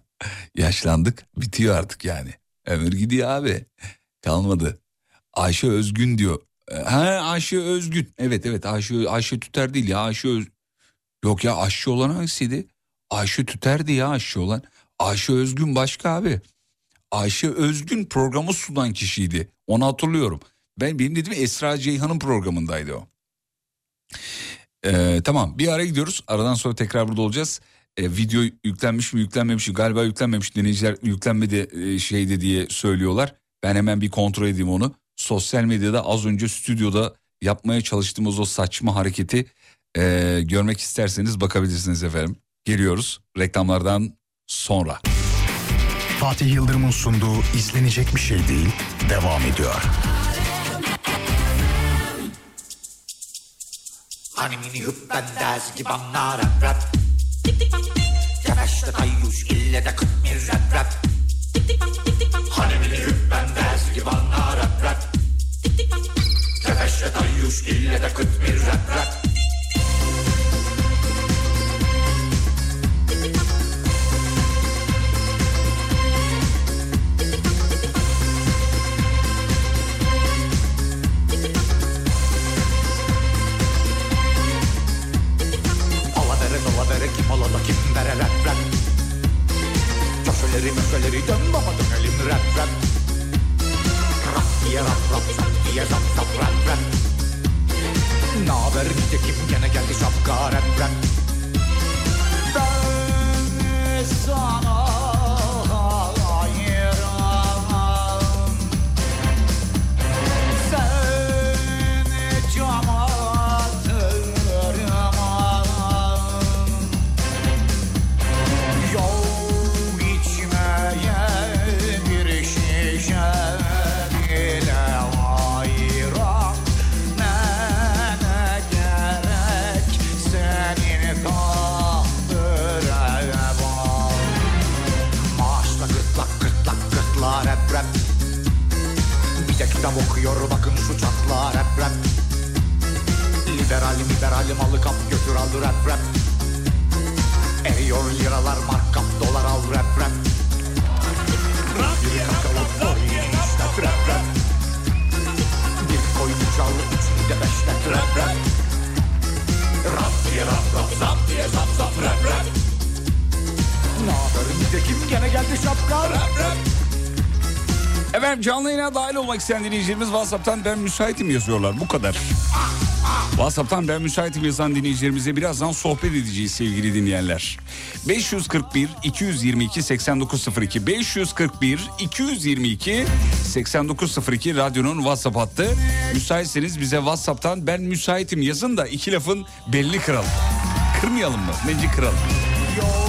yaşlandık bitiyor artık yani. Ömür gidiyor abi. Kalmadı. Ayşe Özgün diyor. E, Ha Ayşe Özgün. Evet evet Ayşe Ayşe Tüter değil ya Ayşe Öz... Yok ya aşçı olan hangisiydi? Ayşe Tüter'di ya aşçı olan. Ayşe Özgün başka abi. Ayşe Özgün programı sunan kişiydi. Onu hatırlıyorum. Ben benim dediğim Esra Ceyhan'ın programındaydı o. Ee, tamam bir ara gidiyoruz. Aradan sonra tekrar burada olacağız. Ee, video yüklenmiş mi yüklenmemiş mi galiba yüklenmemiş dinleyiciler yüklenmedi e, diye söylüyorlar. Ben hemen bir kontrol edeyim onu. Sosyal medyada az önce stüdyoda yapmaya çalıştığımız o saçma hareketi e, görmek isterseniz bakabilirsiniz efendim. Geliyoruz reklamlardan sonra. Fatih Yıldırım'ın sunduğu izlenecek bir şey değil devam ediyor. Animini hüppen ders gibi anlar rap rap. Tepeşte tayyuş ille de kıt bir rap rap. Animini hüppen ders gibi anlar rap rap. Tepeşte tayyuş ille de kıt bir rap rap dola vere kim ala da kim vere rap rap? Köşeleri möşeleri dön baba dönelim rap rap. Rap diye rap rap zap diye zap zap rap rap. Naber nitekim gene geldi şapka rap rap? Ben sana Bir de kitap okuyor bakın şu çatla rap rap. Liberal liberal malı kap götür al rap rap. Eriyor liralar markap dolar al rap rap. Bir kakao koy işlet rap rap. Bir koyun çal içinde beşlet rap rap. Rap diye rap rap zap diye zap zap rap rap. Naber nitekim gene geldi şapka rap rap Efendim canlı yayına dahil olmak isteyen dinleyicilerimiz WhatsApp'tan ben müsaitim yazıyorlar. Bu kadar. WhatsApp'tan ben müsaitim yazan dinleyicilerimize birazdan sohbet edeceğiz sevgili dinleyenler. 541 222 8902 541 222 8902 radyonun WhatsApp hattı. Müsaitseniz bize WhatsApp'tan ben müsaitim yazın da iki lafın belli kıralım. Kırmayalım mı? Bence kıralım. Yok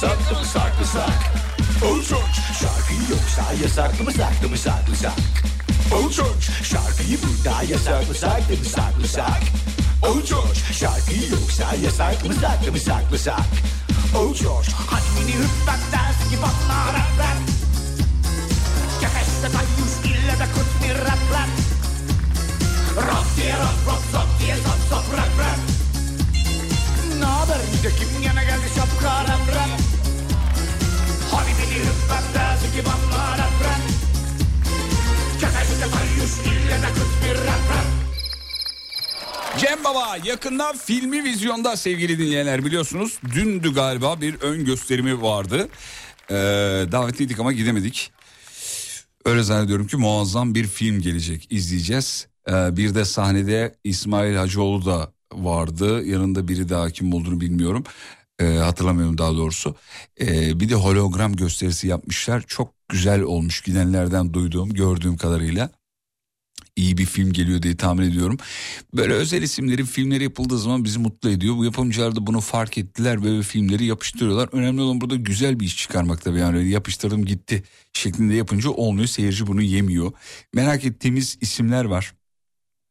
Şarkıyı burada yasaklasak mı saklasak Uçuş Şarkı yoksa yasaklı mı saklı mı saklı sak? Uçuş Şarkıyı burada yasak mı saklı mı saklı sak? Uçuş Şarkı yoksa yasak mı saklı mı saklı sak? Uçuş Hadi mini hüppet ders gibi anla rap rap Kefeste tayyus ille de kut bir rap rap Rap diye rap rap rap diye zap zap rap rap Ne haber kim gene geldi şapka rap rap Hadi beni hüppet ders gibi anla rap rap Kefeste tayyus ille kut bir rap rap Cem Baba yakında filmi vizyonda sevgili dinleyenler biliyorsunuz. Dündü galiba bir ön gösterimi vardı. Ee, davetliydik ama gidemedik. Öyle zannediyorum ki muazzam bir film gelecek izleyeceğiz. Ee, bir de sahnede İsmail Hacıoğlu da vardı. Yanında biri daha kim olduğunu bilmiyorum. Ee, hatırlamıyorum daha doğrusu. Ee, bir de hologram gösterisi yapmışlar. Çok güzel olmuş gidenlerden duyduğum gördüğüm kadarıyla iyi bir film geliyor diye tahmin ediyorum. Böyle özel isimlerin filmleri yapıldığı zaman bizi mutlu ediyor. Bu yapımcılar da bunu fark ettiler ve filmleri yapıştırıyorlar. Önemli olan burada güzel bir iş çıkarmak tabii yani yapıştırdım gitti şeklinde yapınca olmuyor. Seyirci bunu yemiyor. Merak ettiğimiz isimler var.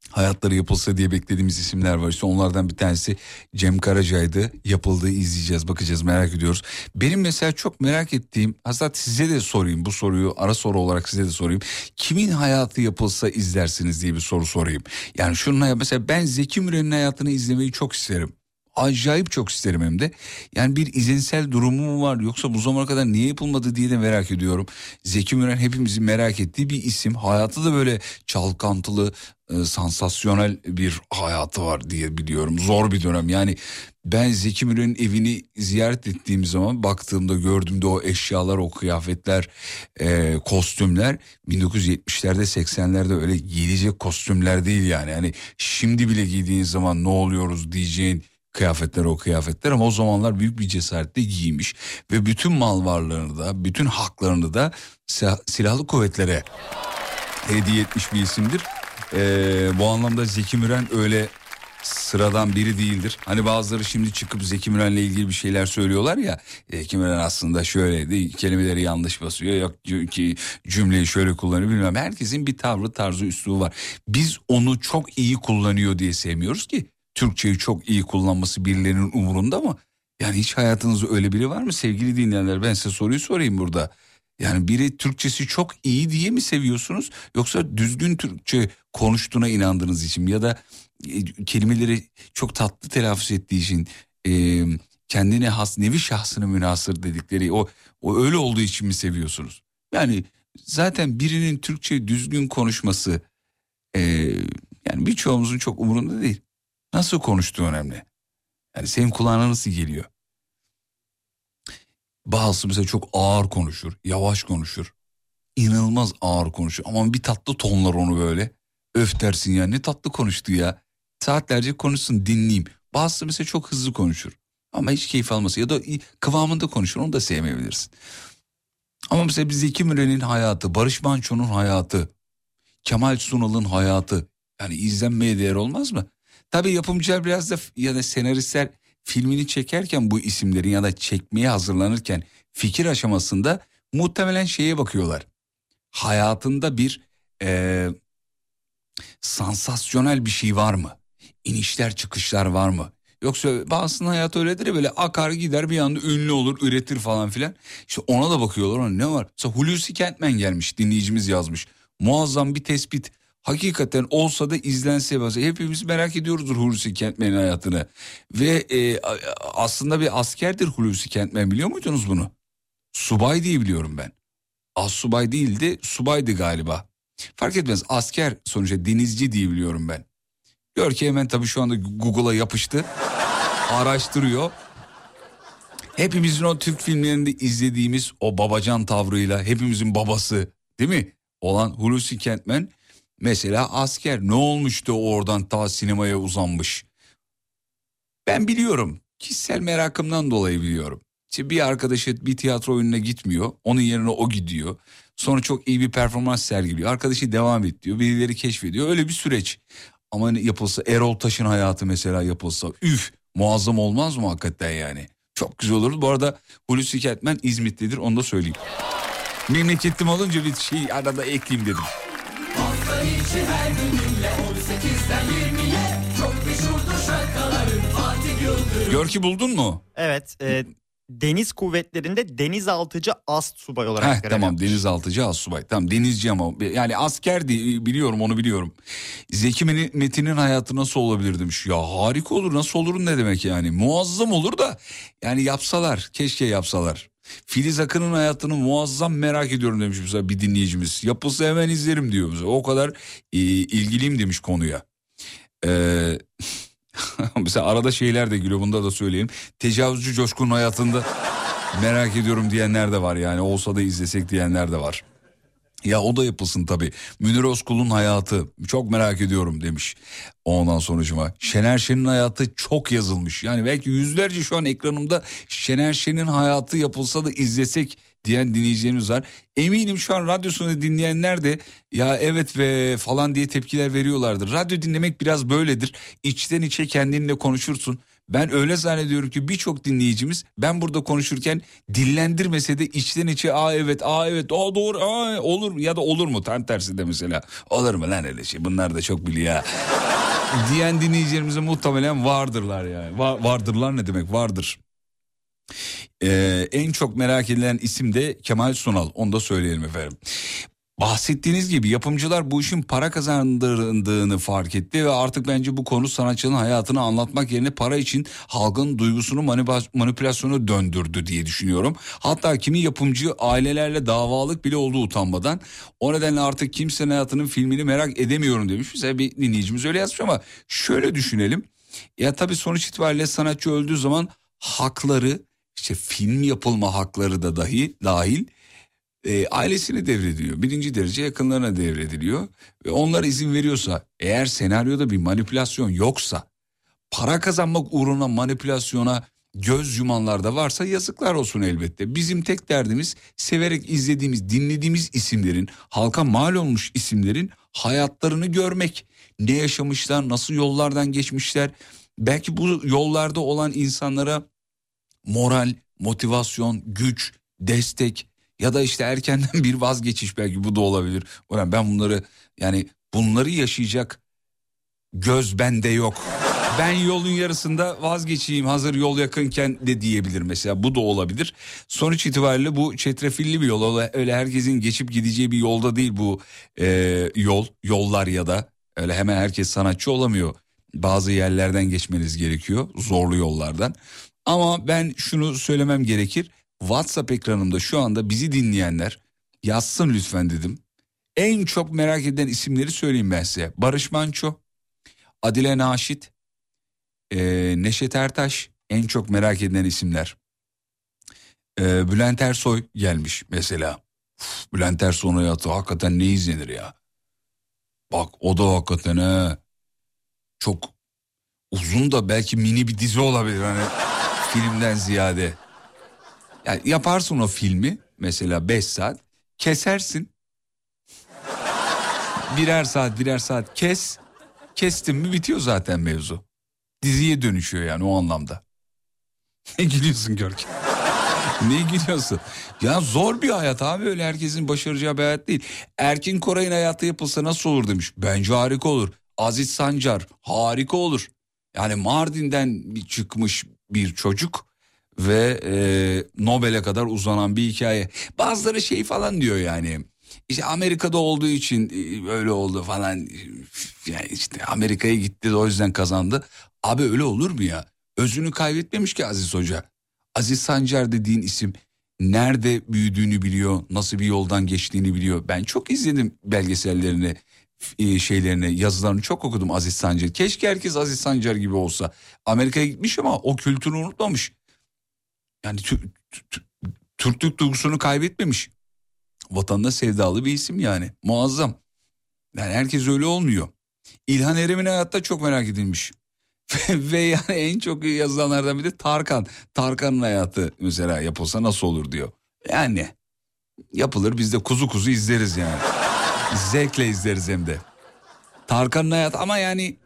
Hayatları yapılsa diye beklediğimiz isimler var. İşte onlardan bir tanesi Cem Karaca'ydı. Yapıldığı izleyeceğiz, bakacağız, merak ediyoruz. Benim mesela çok merak ettiğim, hatta size de sorayım bu soruyu, ara soru olarak size de sorayım. Kimin hayatı yapılsa izlersiniz diye bir soru sorayım. Yani şununla mesela ben Zeki Müren'in hayatını izlemeyi çok isterim. Acayip çok isterim hem de. Yani bir izinsel durumu mu var yoksa bu zamana kadar niye yapılmadı diye de merak ediyorum. Zeki Müren hepimizin merak ettiği bir isim. Hayatı da böyle çalkantılı, e, sansasyonel bir hayatı var diye biliyorum. Zor bir dönem yani ben Zeki Müren'in evini ziyaret ettiğim zaman baktığımda gördüğümde o eşyalar, o kıyafetler, e, kostümler 1970'lerde 80'lerde öyle giyilecek kostümler değil yani. Yani şimdi bile giydiğin zaman ne oluyoruz diyeceğin kıyafetler o kıyafetler ama o zamanlar büyük bir cesaretle giymiş ve bütün mal varlığını da bütün haklarını da sil- silahlı kuvvetlere hediye etmiş bir isimdir. Ee, bu anlamda Zeki Müren öyle sıradan biri değildir. Hani bazıları şimdi çıkıp Zeki Müren'le ilgili bir şeyler söylüyorlar ya. Zeki Müren aslında şöyleydi kelimeleri yanlış basıyor. Yok ki cümleyi şöyle kullanıyor bilmem. Herkesin bir tavrı tarzı üslubu var. Biz onu çok iyi kullanıyor diye sevmiyoruz ki. Türkçeyi çok iyi kullanması birilerinin umurunda mı? Yani hiç hayatınızda öyle biri var mı sevgili dinleyenler? Ben size soruyu sorayım burada. Yani biri Türkçesi çok iyi diye mi seviyorsunuz yoksa düzgün Türkçe konuştuğuna inandığınız için ya da e, kelimeleri çok tatlı telaffuz ettiği için e, kendine has nevi şahsına münasır dedikleri o, o öyle olduğu için mi seviyorsunuz? Yani zaten birinin Türkçe düzgün konuşması e, yani birçoğumuzun çok umurunda değil. Nasıl konuştuğu önemli. Yani senin kulağına nasıl geliyor? Bazısı mesela çok ağır konuşur, yavaş konuşur. İnanılmaz ağır konuşur. Ama bir tatlı tonlar onu böyle. Öf dersin ya ne tatlı konuştu ya. Saatlerce konuşsun dinleyeyim. Bazısı mesela çok hızlı konuşur. Ama hiç keyif alması ya da kıvamında konuşur onu da sevmeyebilirsin. Ama mesela bir Zeki Müren'in hayatı, Barış Manço'nun hayatı, Kemal Sunal'ın hayatı yani izlenmeye değer olmaz mı? Tabii yapımcılar biraz da ya da senaristler filmini çekerken bu isimlerin ya da çekmeye hazırlanırken fikir aşamasında muhtemelen şeye bakıyorlar. Hayatında bir e, sansasyonel bir şey var mı? İnişler çıkışlar var mı? Yoksa bazısının hayatı öyledir böyle akar gider bir anda ünlü olur üretir falan filan. İşte ona da bakıyorlar ona ne var? Mesela Hulusi Kentmen gelmiş dinleyicimiz yazmış. Muazzam bir tespit. Hakikaten olsa da izlense bazı. Hepimiz merak ediyoruzdur Hulusi Kentmen'in hayatını. Ve e, aslında bir askerdir Hulusi Kentmen biliyor muydunuz bunu? Subay diye biliyorum ben. Az subay değildi subaydı galiba. Fark etmez asker sonuçta denizci diye biliyorum ben. Gör ki hemen tabii şu anda Google'a yapıştı. Araştırıyor. Hepimizin o Türk filmlerinde izlediğimiz o babacan tavrıyla hepimizin babası değil mi? Olan Hulusi Kentmen mesela asker ne olmuştu oradan ta sinemaya uzanmış. Ben biliyorum kişisel merakımdan dolayı biliyorum. İşte bir arkadaşı bir tiyatro oyununa gitmiyor onun yerine o gidiyor. Sonra çok iyi bir performans sergiliyor. Arkadaşı devam et diyor. Birileri keşfediyor. Öyle bir süreç. Ama yapılsa Erol Taş'ın hayatı mesela yapılsa üf muazzam olmaz mı hakikaten yani? Çok güzel olurdu. Bu arada Hulusi Kentmen İzmitlidir onu da söyleyeyim. Memleketim olunca bir şey arada ekleyeyim dedim. İçi her gününle 18'den 20'ye Çok meşhurdur şarkıların Fatih Yıldırım Görki buldun mu? Evet. e, deniz kuvvetlerinde denizaltıcı ast subay olarak Heh, görev tamam yapmış. denizaltıcı assubay. Tamam denizci ama yani asker değil biliyorum onu biliyorum. Zeki Metin'in hayatı nasıl olabilir demiş. Ya harika olur nasıl olur ne demek yani. Muazzam olur da yani yapsalar keşke yapsalar. Filiz Akın'ın hayatını muazzam merak ediyorum demiş mesela bir dinleyicimiz. Yapılsa hemen izlerim diyor mesela. O kadar e, ilgiliyim demiş konuya. Ee, mesela arada şeyler de gülüyor bunda da söyleyeyim. Tecavüzcü Coşkun'un hayatında merak ediyorum diyenler de var yani olsa da izlesek diyenler de var. Ya o da yapılsın tabii. Münir Özkul'un hayatı çok merak ediyorum demiş. Ondan sonucuma. Şener Şen'in hayatı çok yazılmış. Yani belki yüzlerce şu an ekranımda Şener Şen'in hayatı yapılsa da izlesek diyen dinleyicilerimiz var. Eminim şu an radyosunu dinleyenler de ya evet ve falan diye tepkiler veriyorlardır. Radyo dinlemek biraz böyledir. İçten içe kendinle konuşursun. Ben öyle zannediyorum ki birçok dinleyicimiz ben burada konuşurken dillendirmese de içten içe aa evet aa evet aa doğru aa olur. ya da olur mu? tam tersi de mesela olur mu lan öyle şey? Bunlar da çok biliyor diyen dinleyicilerimize muhtemelen vardırlar yani. Va- vardırlar ne demek? Vardır. Ee, en çok merak edilen isim de Kemal Sunal. Onu da söyleyelim efendim. Bahsettiğiniz gibi yapımcılar bu işin para kazandırdığını fark etti ve artık bence bu konu sanatçının hayatını anlatmak yerine para için halkın duygusunu manipülasyona döndürdü diye düşünüyorum. Hatta kimi yapımcı ailelerle davalık bile oldu utanmadan. O nedenle artık kimsenin hayatının filmini merak edemiyorum demiş. Mesela bir dinleyicimiz öyle yazmış ama şöyle düşünelim. Ya tabii sonuç itibariyle sanatçı öldüğü zaman hakları işte film yapılma hakları da dahi dahil e, ailesine devrediliyor. Birinci derece yakınlarına devrediliyor. Ve onlar izin veriyorsa eğer senaryoda bir manipülasyon yoksa para kazanmak uğruna manipülasyona göz yumanlar da varsa yazıklar olsun elbette. Bizim tek derdimiz severek izlediğimiz, dinlediğimiz isimlerin, halka mal olmuş isimlerin hayatlarını görmek. Ne yaşamışlar, nasıl yollardan geçmişler. Belki bu yollarda olan insanlara moral, motivasyon, güç, destek ya da işte erkenden bir vazgeçiş belki bu da olabilir. Ulan ben bunları yani bunları yaşayacak göz bende yok. Ben yolun yarısında vazgeçeyim hazır yol yakınken de diyebilir mesela bu da olabilir. Sonuç itibariyle bu çetrefilli bir yol öyle, herkesin geçip gideceği bir yolda değil bu e, yol yollar ya da öyle hemen herkes sanatçı olamıyor. Bazı yerlerden geçmeniz gerekiyor zorlu yollardan. Ama ben şunu söylemem gerekir. WhatsApp ekranımda şu anda bizi dinleyenler yazsın lütfen dedim. En çok merak edilen isimleri söyleyeyim ben size. Barış Manço, Adile Naşit, e, Neşet Ertaş en çok merak edilen isimler. E, Bülent Ersoy gelmiş mesela. Uf, Bülent Ersoy'un hayatı hakikaten ne izlenir ya. Bak o da hakikaten he. Çok uzun da belki mini bir dizi olabilir hani filmden ziyade. Yani yaparsın o filmi mesela 5 saat kesersin. Birer saat birer saat kes. Kestin mi bitiyor zaten mevzu. Diziye dönüşüyor yani o anlamda. Ne gülüyorsun Görkem? ne gülüyorsun? Ya zor bir hayat abi öyle herkesin başaracağı bir hayat değil. Erkin Koray'ın hayatı yapılsa nasıl olur demiş. Bence harika olur. Aziz Sancar harika olur. Yani Mardin'den çıkmış bir çocuk ve e, Nobel'e kadar uzanan bir hikaye. Bazıları şey falan diyor yani. İşte Amerika'da olduğu için e, öyle oldu falan. Yani işte Amerika'ya gitti de o yüzden kazandı. Abi öyle olur mu ya? Özünü kaybetmemiş ki Aziz Hoca. Aziz Sancar dediğin isim nerede büyüdüğünü biliyor, nasıl bir yoldan geçtiğini biliyor. Ben çok izledim belgesellerini, e, şeylerini, yazılarını çok okudum Aziz Sancar. Keşke herkes Aziz Sancar gibi olsa. Amerika'ya gitmiş ama o kültürü unutmamış. Yani tü- tü- tü- Türklük duygusunu kaybetmemiş. Vatanına sevdalı bir isim yani. Muazzam. Yani herkes öyle olmuyor. İlhan Erem'in hayatta çok merak edilmiş. Ve yani en çok yazılanlardan biri Tarkan. Tarkan'ın hayatı mesela yapılsa nasıl olur diyor. Yani yapılır biz de kuzu kuzu izleriz yani. Zevkle izleriz hem de. Tarkan'ın hayatı ama yani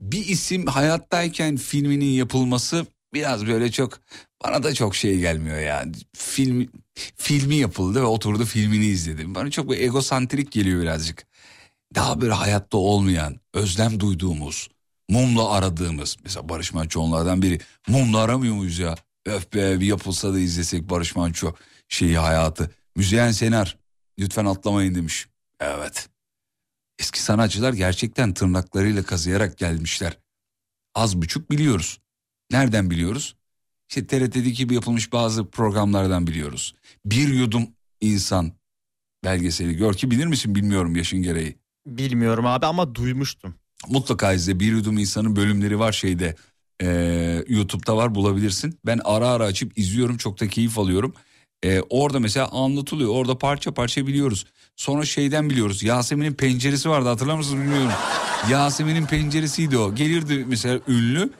bir isim hayattayken filminin yapılması biraz böyle çok bana da çok şey gelmiyor ya. Film filmi yapıldı ve oturdu filmini izledim. Bana çok bir egosantrik geliyor birazcık. Daha böyle hayatta olmayan, özlem duyduğumuz, mumla aradığımız. Mesela Barış Manço onlardan biri. Mumla aramıyor muyuz ya? Öf be bir yapılsa da izlesek Barış Manço şeyi hayatı. Müzeyyen Senar lütfen atlamayın demiş. Evet. Eski sanatçılar gerçekten tırnaklarıyla kazıyarak gelmişler. Az buçuk biliyoruz. Nereden biliyoruz? İşte TRT'deki gibi yapılmış bazı programlardan biliyoruz. Bir yudum insan belgeseli gör ki bilir misin bilmiyorum yaşın gereği. Bilmiyorum abi ama duymuştum. Mutlaka izle bir yudum insanın bölümleri var şeyde ee, YouTube'da var bulabilirsin. Ben ara ara açıp izliyorum çok da keyif alıyorum. Ee, orada mesela anlatılıyor orada parça parça biliyoruz. Sonra şeyden biliyoruz Yasemin'in penceresi vardı hatırlar mısınız bilmiyorum. Yasemin'in penceresiydi o gelirdi mesela ünlü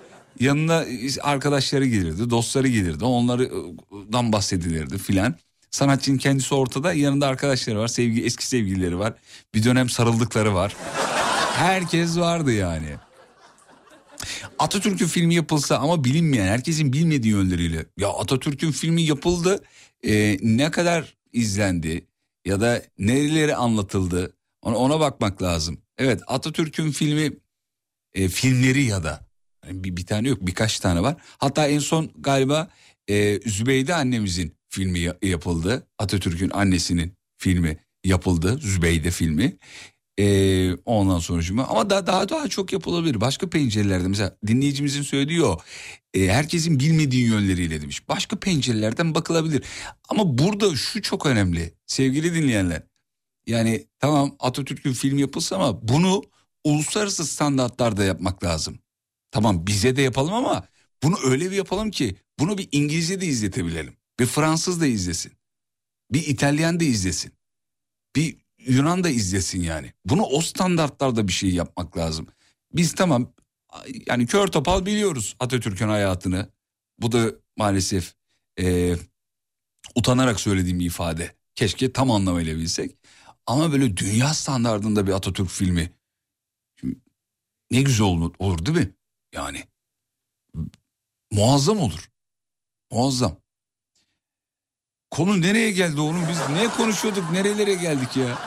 yanına arkadaşları gelirdi dostları gelirdi onlardan bahsedilirdi filan. Sanatçının kendisi ortada yanında arkadaşları var sevgi eski sevgilileri var bir dönem sarıldıkları var. Herkes vardı yani. Atatürk'ün filmi yapılsa ama bilinmeyen herkesin bilmediği yönleriyle. Ya Atatürk'ün filmi yapıldı e, ne kadar izlendi ya da nereleri anlatıldı ona, ona bakmak lazım. Evet Atatürk'ün filmi e, filmleri ya da bir, bir tane yok birkaç tane var. Hatta en son galiba e, Zübeyde annemizin filmi ya- yapıldı. Atatürk'ün annesinin filmi yapıldı. Zübeyde filmi. Ee, ondan sonucuma ama daha daha daha çok yapılabilir. Başka pencerelerde mesela dinleyicimizin söylediği o. e, herkesin bilmediği yönleriyle demiş. Başka pencerelerden bakılabilir. Ama burada şu çok önemli sevgili dinleyenler. Yani tamam Atatürk'ün film yapılsa ama bunu uluslararası standartlarda yapmak lazım. Tamam bize de yapalım ama bunu öyle bir yapalım ki bunu bir İngilizce de izletebilelim. Bir Fransız da izlesin. Bir İtalyan da izlesin. Bir Yunan da izlesin yani. Bunu o standartlarda bir şey yapmak lazım. Biz tamam yani kör topal biliyoruz Atatürk'ün hayatını. Bu da maalesef e, utanarak söylediğim bir ifade. Keşke tam anlamıyla bilsek. Ama böyle dünya standartında bir Atatürk filmi. Şimdi ne güzel olur, olur değil mi? Yani muazzam olur. Muazzam. Konu nereye geldi oğlum biz ne konuşuyorduk nerelere geldik ya?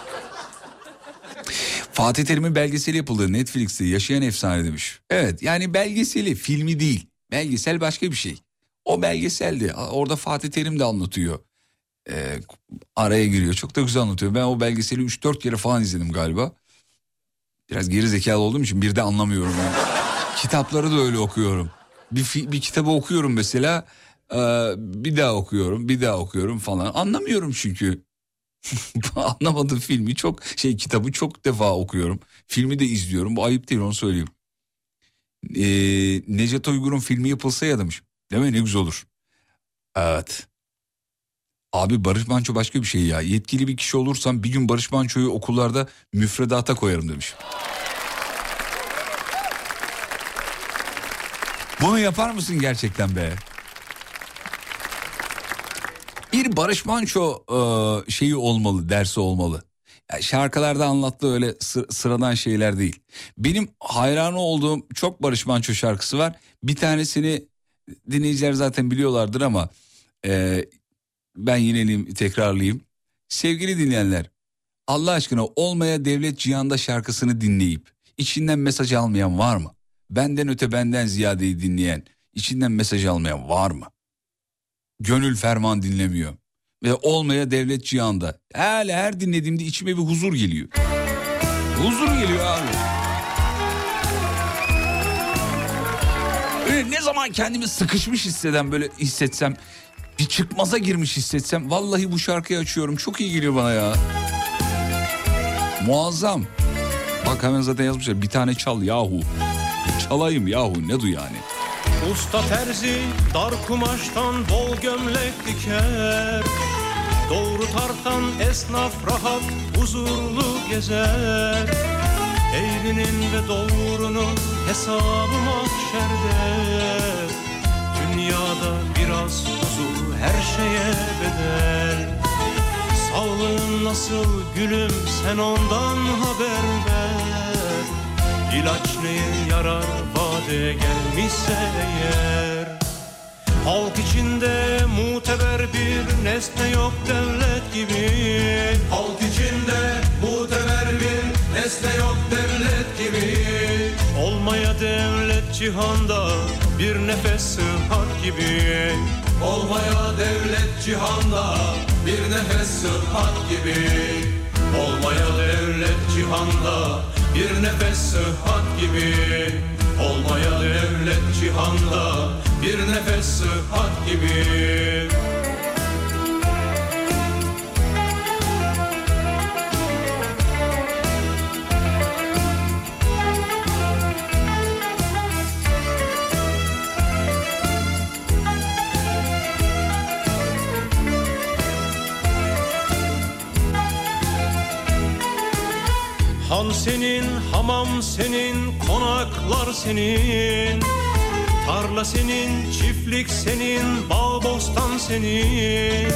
Fatih Terim'in belgeseli yapıldı Netflix'te yaşayan efsane demiş. Evet yani belgeseli filmi değil. Belgesel başka bir şey. O belgeseldi orada Fatih Terim de anlatıyor. Ee, araya giriyor çok da güzel anlatıyor. Ben o belgeseli 3-4 kere falan izledim galiba. Biraz geri zekalı olduğum için bir de anlamıyorum. Yani. Kitapları da öyle okuyorum. Bir, bir kitabı okuyorum mesela e, bir daha okuyorum bir daha okuyorum falan anlamıyorum çünkü. Anlamadım filmi çok şey kitabı çok defa okuyorum. Filmi de izliyorum. Bu ayıp değil onu söyleyeyim. Ee, Necdet Uygur'un filmi yapılsa ya demiş. Değil mi ne güzel olur. Evet. Abi Barış Manço başka bir şey ya. Yetkili bir kişi olursam bir gün Barış Manço'yu okullarda müfredata koyarım demiş. Bunu yapar mısın gerçekten be? Bir Barış Manço e, şeyi olmalı, dersi olmalı. Ya şarkılarda anlattığı öyle sı- sıradan şeyler değil. Benim hayranı olduğum çok Barış Manço şarkısı var. Bir tanesini dinleyiciler zaten biliyorlardır ama e, ben yineleyeyim, tekrarlayayım. Sevgili dinleyenler, Allah aşkına olmaya devlet cihanda şarkısını dinleyip içinden mesaj almayan var mı? Benden öte benden ziyadeyi dinleyen, içinden mesaj almayan var mı? Gönül ferman dinlemiyor. Ve olmaya devlet cihanda. Her, her dinlediğimde içime bir huzur geliyor. Huzur geliyor abi. Öyle ne zaman kendimi sıkışmış hisseden böyle hissetsem bir çıkmaza girmiş hissetsem vallahi bu şarkıyı açıyorum çok iyi geliyor bana ya. Muazzam. Bak hemen zaten yazmışlar bir tane çal yahu. Çalayım yahu ne du yani. Usta terzi dar kumaştan bol gömlek diker. Doğru tartan esnaf rahat huzurlu gezer. Eğrinin ve doğrunun hesabı mahşerde Dünyada biraz huzur her şeye bedel. Sağlığın nasıl gülüm sen ondan haber ver İlaç neye yarar vade gelmişse eğer. Halk içinde muteber bir nesne yok devlet gibi. Halk içinde muteber bir nesne yok devlet gibi. Olmaya devlet cihanda bir nefes sıhhat gibi. Olmaya devlet cihanda bir nefes sıhhat gibi Olmaya devlet cihanda bir nefes sıhhat gibi. Olmaya devlet cihanda bir nefes sıhhat gibi senin, hamam senin, konaklar senin. Tarla senin, çiftlik senin, bağ bostan senin.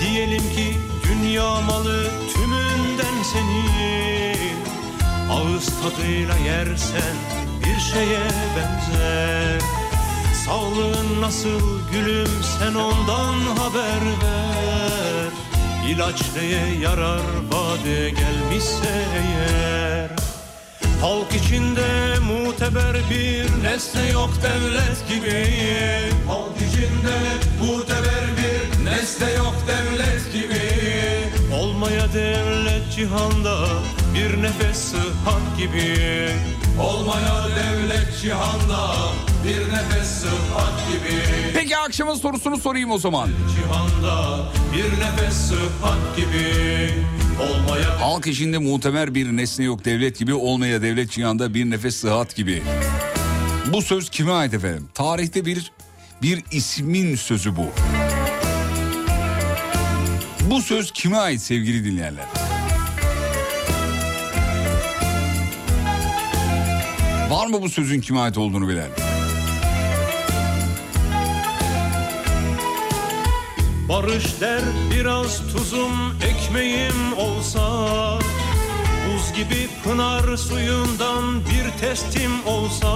Diyelim ki dünya malı tümünden senin. Ağız tadıyla yersen bir şeye benzer. Sağlığın nasıl gülüm sen ondan haber ver İlaç neye yarar vade gelmişse eğer. Halk içinde muteber bir nesne yok devlet gibi. Halk içinde muteber bir nesne yok devlet gibi. Olmaya devlet cihanda bir nefes sıhhat gibi. Olmaya devlet cihanda bir nefes sıhhat gibi Peki akşamın sorusunu sorayım o zaman. Cihanda bir nefes sıhhat gibi Olmaya Halk içinde muteber bir nesne yok devlet gibi olmaya devlet cihanda bir nefes sıhhat gibi. Bu söz kime ait efendim? Tarihte bir bir ismin sözü bu. Bu söz kime ait sevgili dinleyenler? Var mı bu sözün kime ait olduğunu bilen? Barış der biraz tuzum ekmeğim olsa Buz gibi pınar suyundan bir testim olsa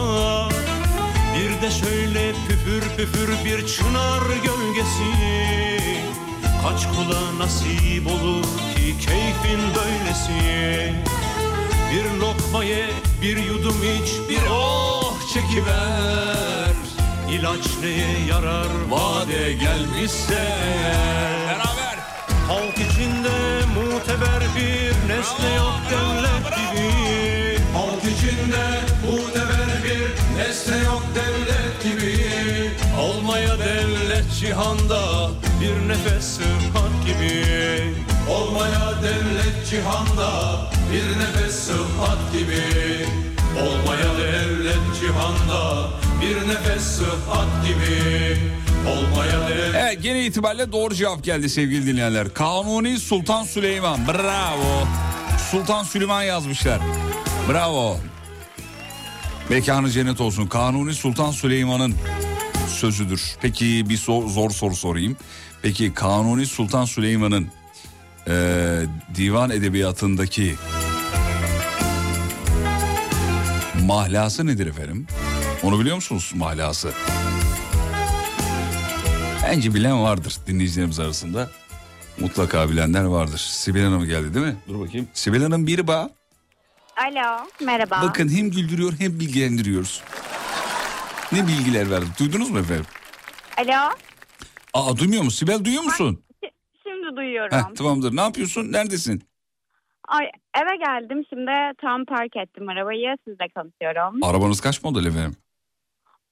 Bir de şöyle püfür püfür bir çınar gölgesi Kaç kula nasip olur ki keyfin böylesi? Bir lokma ye bir yudum iç bir oh çekiver İlaç neye yarar vade gelmişse? Beraber. Halk içinde muteber bir nesne yok devlet gibi. Halk içinde muteber bir nesne yok devlet gibi. Olmaya devlet cihanda bir nefes sıhhat gibi. Olmaya devlet cihanda bir nefes sıhhat gibi. Olmaya devlet cihanda bir nefes sıhhat gibi Olmaya devlet Evet gene itibariyle doğru cevap geldi sevgili dinleyenler. Kanuni Sultan Süleyman. Bravo. Sultan Süleyman yazmışlar. Bravo. Mekanı cennet olsun. Kanuni Sultan Süleyman'ın sözüdür. Peki bir sor- zor soru sorayım. Peki Kanuni Sultan Süleyman'ın eee, divan edebiyatındaki mahlası nedir efendim? Onu biliyor musunuz mahlası? Bence bilen vardır dinleyicilerimiz arasında. Mutlaka bilenler vardır. Sibel Hanım geldi değil mi? Dur bakayım. Sibel Hanım bir bağ. Alo, merhaba. Bakın hem güldürüyor hem bilgilendiriyoruz. Ne bilgiler verdik duydunuz mu efendim? Alo, Aa duymuyor musun? Sibel duyuyor musun? şimdi duyuyorum. Heh, tamamdır. Ne yapıyorsun? Neredesin? Ay, eve geldim şimdi tam park ettim arabayı sizle konuşuyorum. Arabanız kaç model efendim?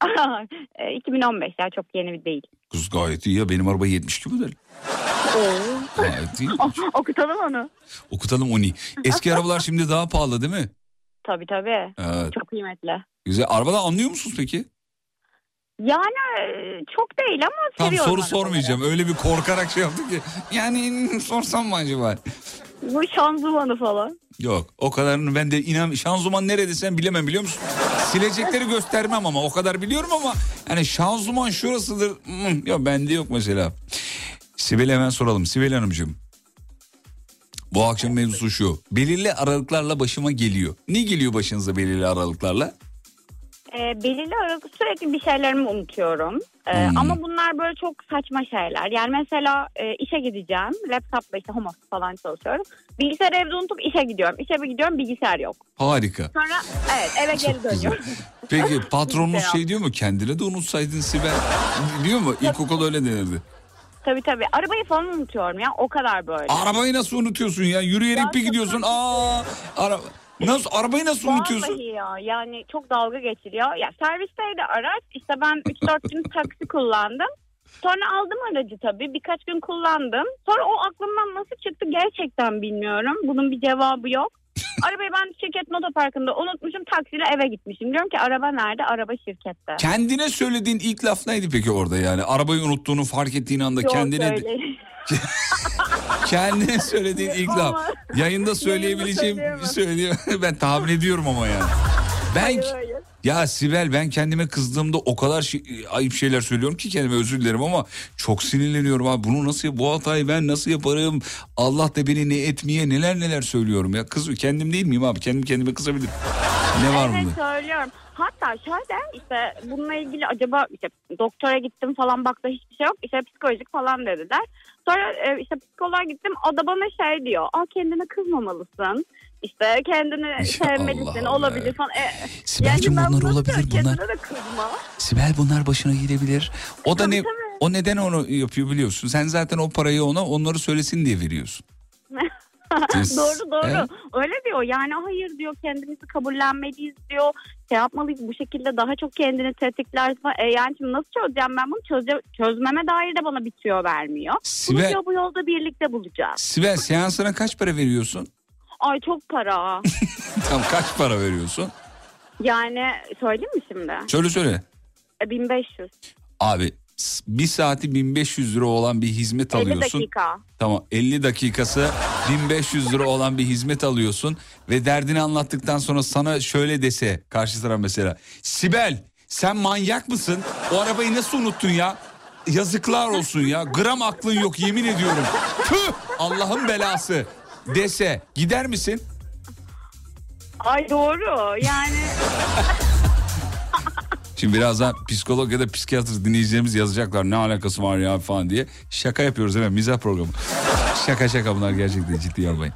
E, 2015 ya çok yeni bir değil. Kız gayet iyi ya. Benim araba 72 model. Gayet iyi. Okutalım onu. Okutalım onu. Eski arabalar şimdi daha pahalı değil mi? Tabii tabii. Evet. Çok kıymetli. Güzel. Arabadan anlıyor musunuz peki? Yani e, çok değil ama Tam seviyorum. soru arabaları. sormayacağım. Öyle bir korkarak şey yaptık ki. Yani sorsam mı acaba? Bu şanzımanı falan. Yok o kadarını ben de inan şanzıman nerede sen bilemem biliyor musun? Silecekleri göstermem ama o kadar biliyorum ama hani şanzıman şurasıdır. Hmm, yok bende yok mesela. Sibel'e hemen soralım. Sibel Hanımcığım. Bu akşam mevzusu şu. Belirli aralıklarla başıma geliyor. Ne geliyor başınıza belirli aralıklarla? E, belirli aralıkta sürekli bir şeylerimi unutuyorum. E, Hmm. Ama bunlar böyle çok saçma şeyler. Yani mesela e, işe gideceğim. Laptopla işte home office falan çalışıyorum. Bilgisayarı evde unutup işe gidiyorum. İşe bir gidiyorum bilgisayar yok. Harika. Sonra evet eve geri dönüyorum. Peki patronunuz şey diyor mu kendine de unutsaydın Sibel diyor mu? İlkokul öyle denirdi. tabii tabii. Arabayı falan unutuyorum ya o kadar böyle. Arabayı nasıl unutuyorsun ya? Yürüyerek bir gidiyorsun. Aa, ara... Nasıl arabayı nasıl unutuyorsun? Vallahi ya yani çok dalga geçiriyor. Ya servisteydi araç işte ben 3-4 gün taksi kullandım. Sonra aldım aracı tabii birkaç gün kullandım. Sonra o aklımdan nasıl çıktı gerçekten bilmiyorum. Bunun bir cevabı yok. Arabayı ben şirket otoparkında unutmuşum taksiyle eve gitmişim. Diyorum ki araba nerede? Araba şirkette. Kendine söylediğin ilk laf neydi peki orada yani? Arabayı unuttuğunu fark ettiğin anda Yok, kendine öyle. kendine söylediğin ilk laf. Yayında söyleyebileceğim söyleyeyim. ben tahmin ediyorum ama yani. Ben Hayır, hayır. Ya Sibel ben kendime kızdığımda o kadar şey- ayıp şeyler söylüyorum ki kendime özür dilerim ama çok sinirleniyorum abi. Bunu nasıl bu hatayı ben nasıl yaparım? Allah da beni ne etmeye neler neler söylüyorum ya. Kız kendim değil miyim abi? Kendim kendime kızabilirim. Ne var Evet bunda? söylüyorum. Hatta şöyle işte bununla ilgili acaba işte doktora gittim falan baktı hiçbir şey yok. İşte psikolojik falan dediler. Sonra e, işte psikoloğa gittim o da bana şey diyor. Aa kendine kızmamalısın. İşte kendini sevmelisin Allah olabilir falan. E, Sibel'cim ben bunlar olabilir, bunlar-. Sibel bunlar başına gelebilir. O da Tabii, ne tabii. o neden onu yapıyor biliyorsun. Sen zaten o parayı ona onları söylesin diye veriyorsun. Doğru doğru. Evet. Öyle diyor. Yani hayır diyor kendimizi kabullenmeliyiz diyor. Şey yapmalıyız bu şekilde daha çok kendini tetikler. E, yani şimdi nasıl çözeceğim ben bunu? Çöze, çözmeme dair de bana bir tüyo vermiyor. Bunu Sibel- diyor bu yolda birlikte bulacağız. Sibel seansına kaç para veriyorsun? Ay çok para. Tam kaç para veriyorsun? yani söyleyeyim mi şimdi? Söyle söyle. E, 1500. Abi s- bir saati 1500 lira olan bir hizmet 50 alıyorsun. dakika. Tamam 50 dakikası 1500 lira olan bir hizmet alıyorsun ve derdini anlattıktan sonra sana şöyle dese karşı taraf mesela Sibel sen manyak mısın? O arabayı nasıl unuttun ya? Yazıklar olsun ya. Gram aklın yok yemin ediyorum. Tüh Allah'ın belası dese gider misin? Ay doğru yani Şimdi birazdan psikolog ya da psikiyatr dinleyicilerimiz yazacaklar ne alakası var ya falan diye. Şaka yapıyoruz mi? Mizah programı. şaka şaka bunlar gerçekten ciddi almayın.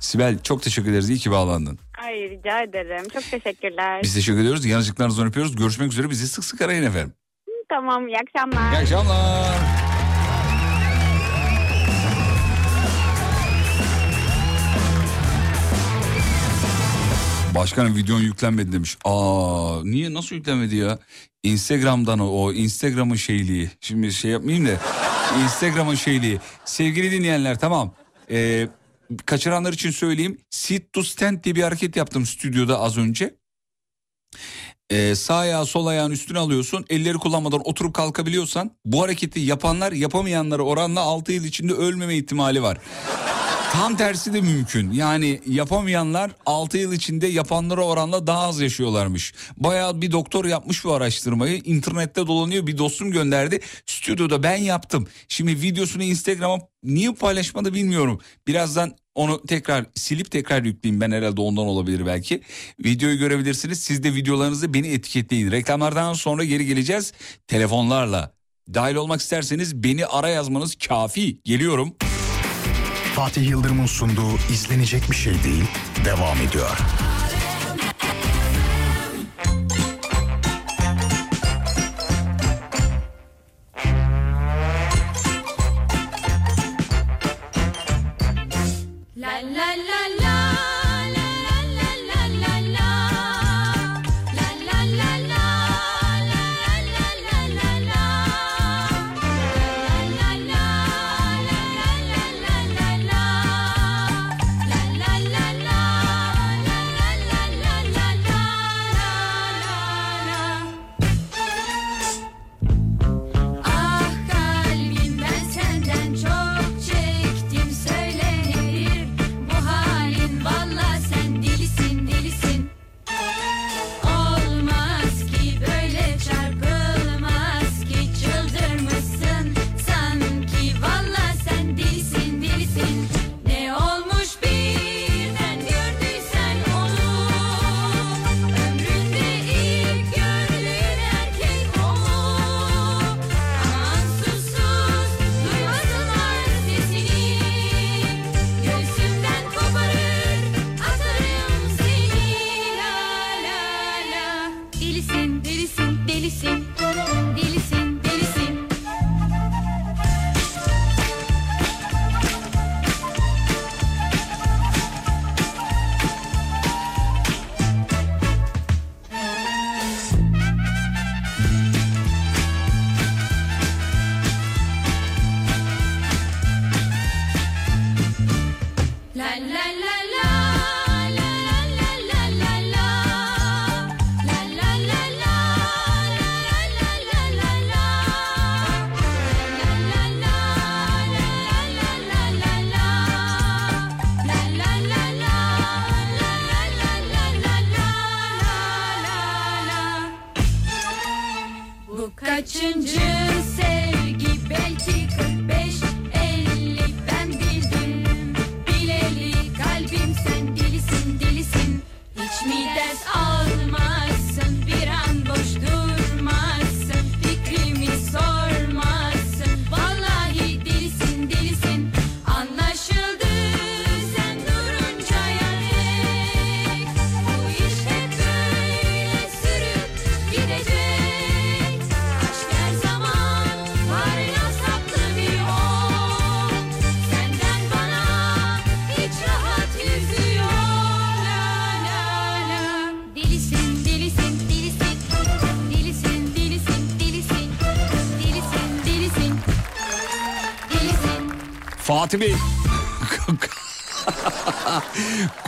Sibel çok teşekkür ederiz. İyi ki bağlandın. ay rica ederim. Çok teşekkürler. Biz teşekkür ediyoruz. Yanıcıklarınızdan öpüyoruz. Görüşmek üzere. Bizi sık sık arayın efendim. Tamam iyi akşamlar. İyi akşamlar. Başkanım videon yüklenmedi demiş. Aa niye nasıl yüklenmedi ya? Instagram'dan o, Instagram'ın şeyliği. Şimdi şey yapmayayım da Instagram'ın şeyliği. Sevgili dinleyenler tamam. Ee, kaçıranlar için söyleyeyim. Sit to stand diye bir hareket yaptım stüdyoda az önce. Ee, sağ ayağı sol ayağın üstüne alıyorsun. Elleri kullanmadan oturup kalkabiliyorsan bu hareketi yapanlar yapamayanlara oranla 6 yıl içinde ölmeme ihtimali var. Tam tersi de mümkün. Yani yapamayanlar 6 yıl içinde yapanlara oranla daha az yaşıyorlarmış. Bayağı bir doktor yapmış bu araştırmayı. İnternette dolanıyor bir dostum gönderdi. Stüdyoda ben yaptım. Şimdi videosunu Instagram'a niye paylaşmadı bilmiyorum. Birazdan onu tekrar silip tekrar yükleyeyim ben herhalde ondan olabilir belki. Videoyu görebilirsiniz. Siz de videolarınızı beni etiketleyin. Reklamlardan sonra geri geleceğiz telefonlarla. Dahil olmak isterseniz beni ara yazmanız kafi. Geliyorum. Fatih Yıldırım'ın sunduğu izlenecek bir şey değil devam ediyor.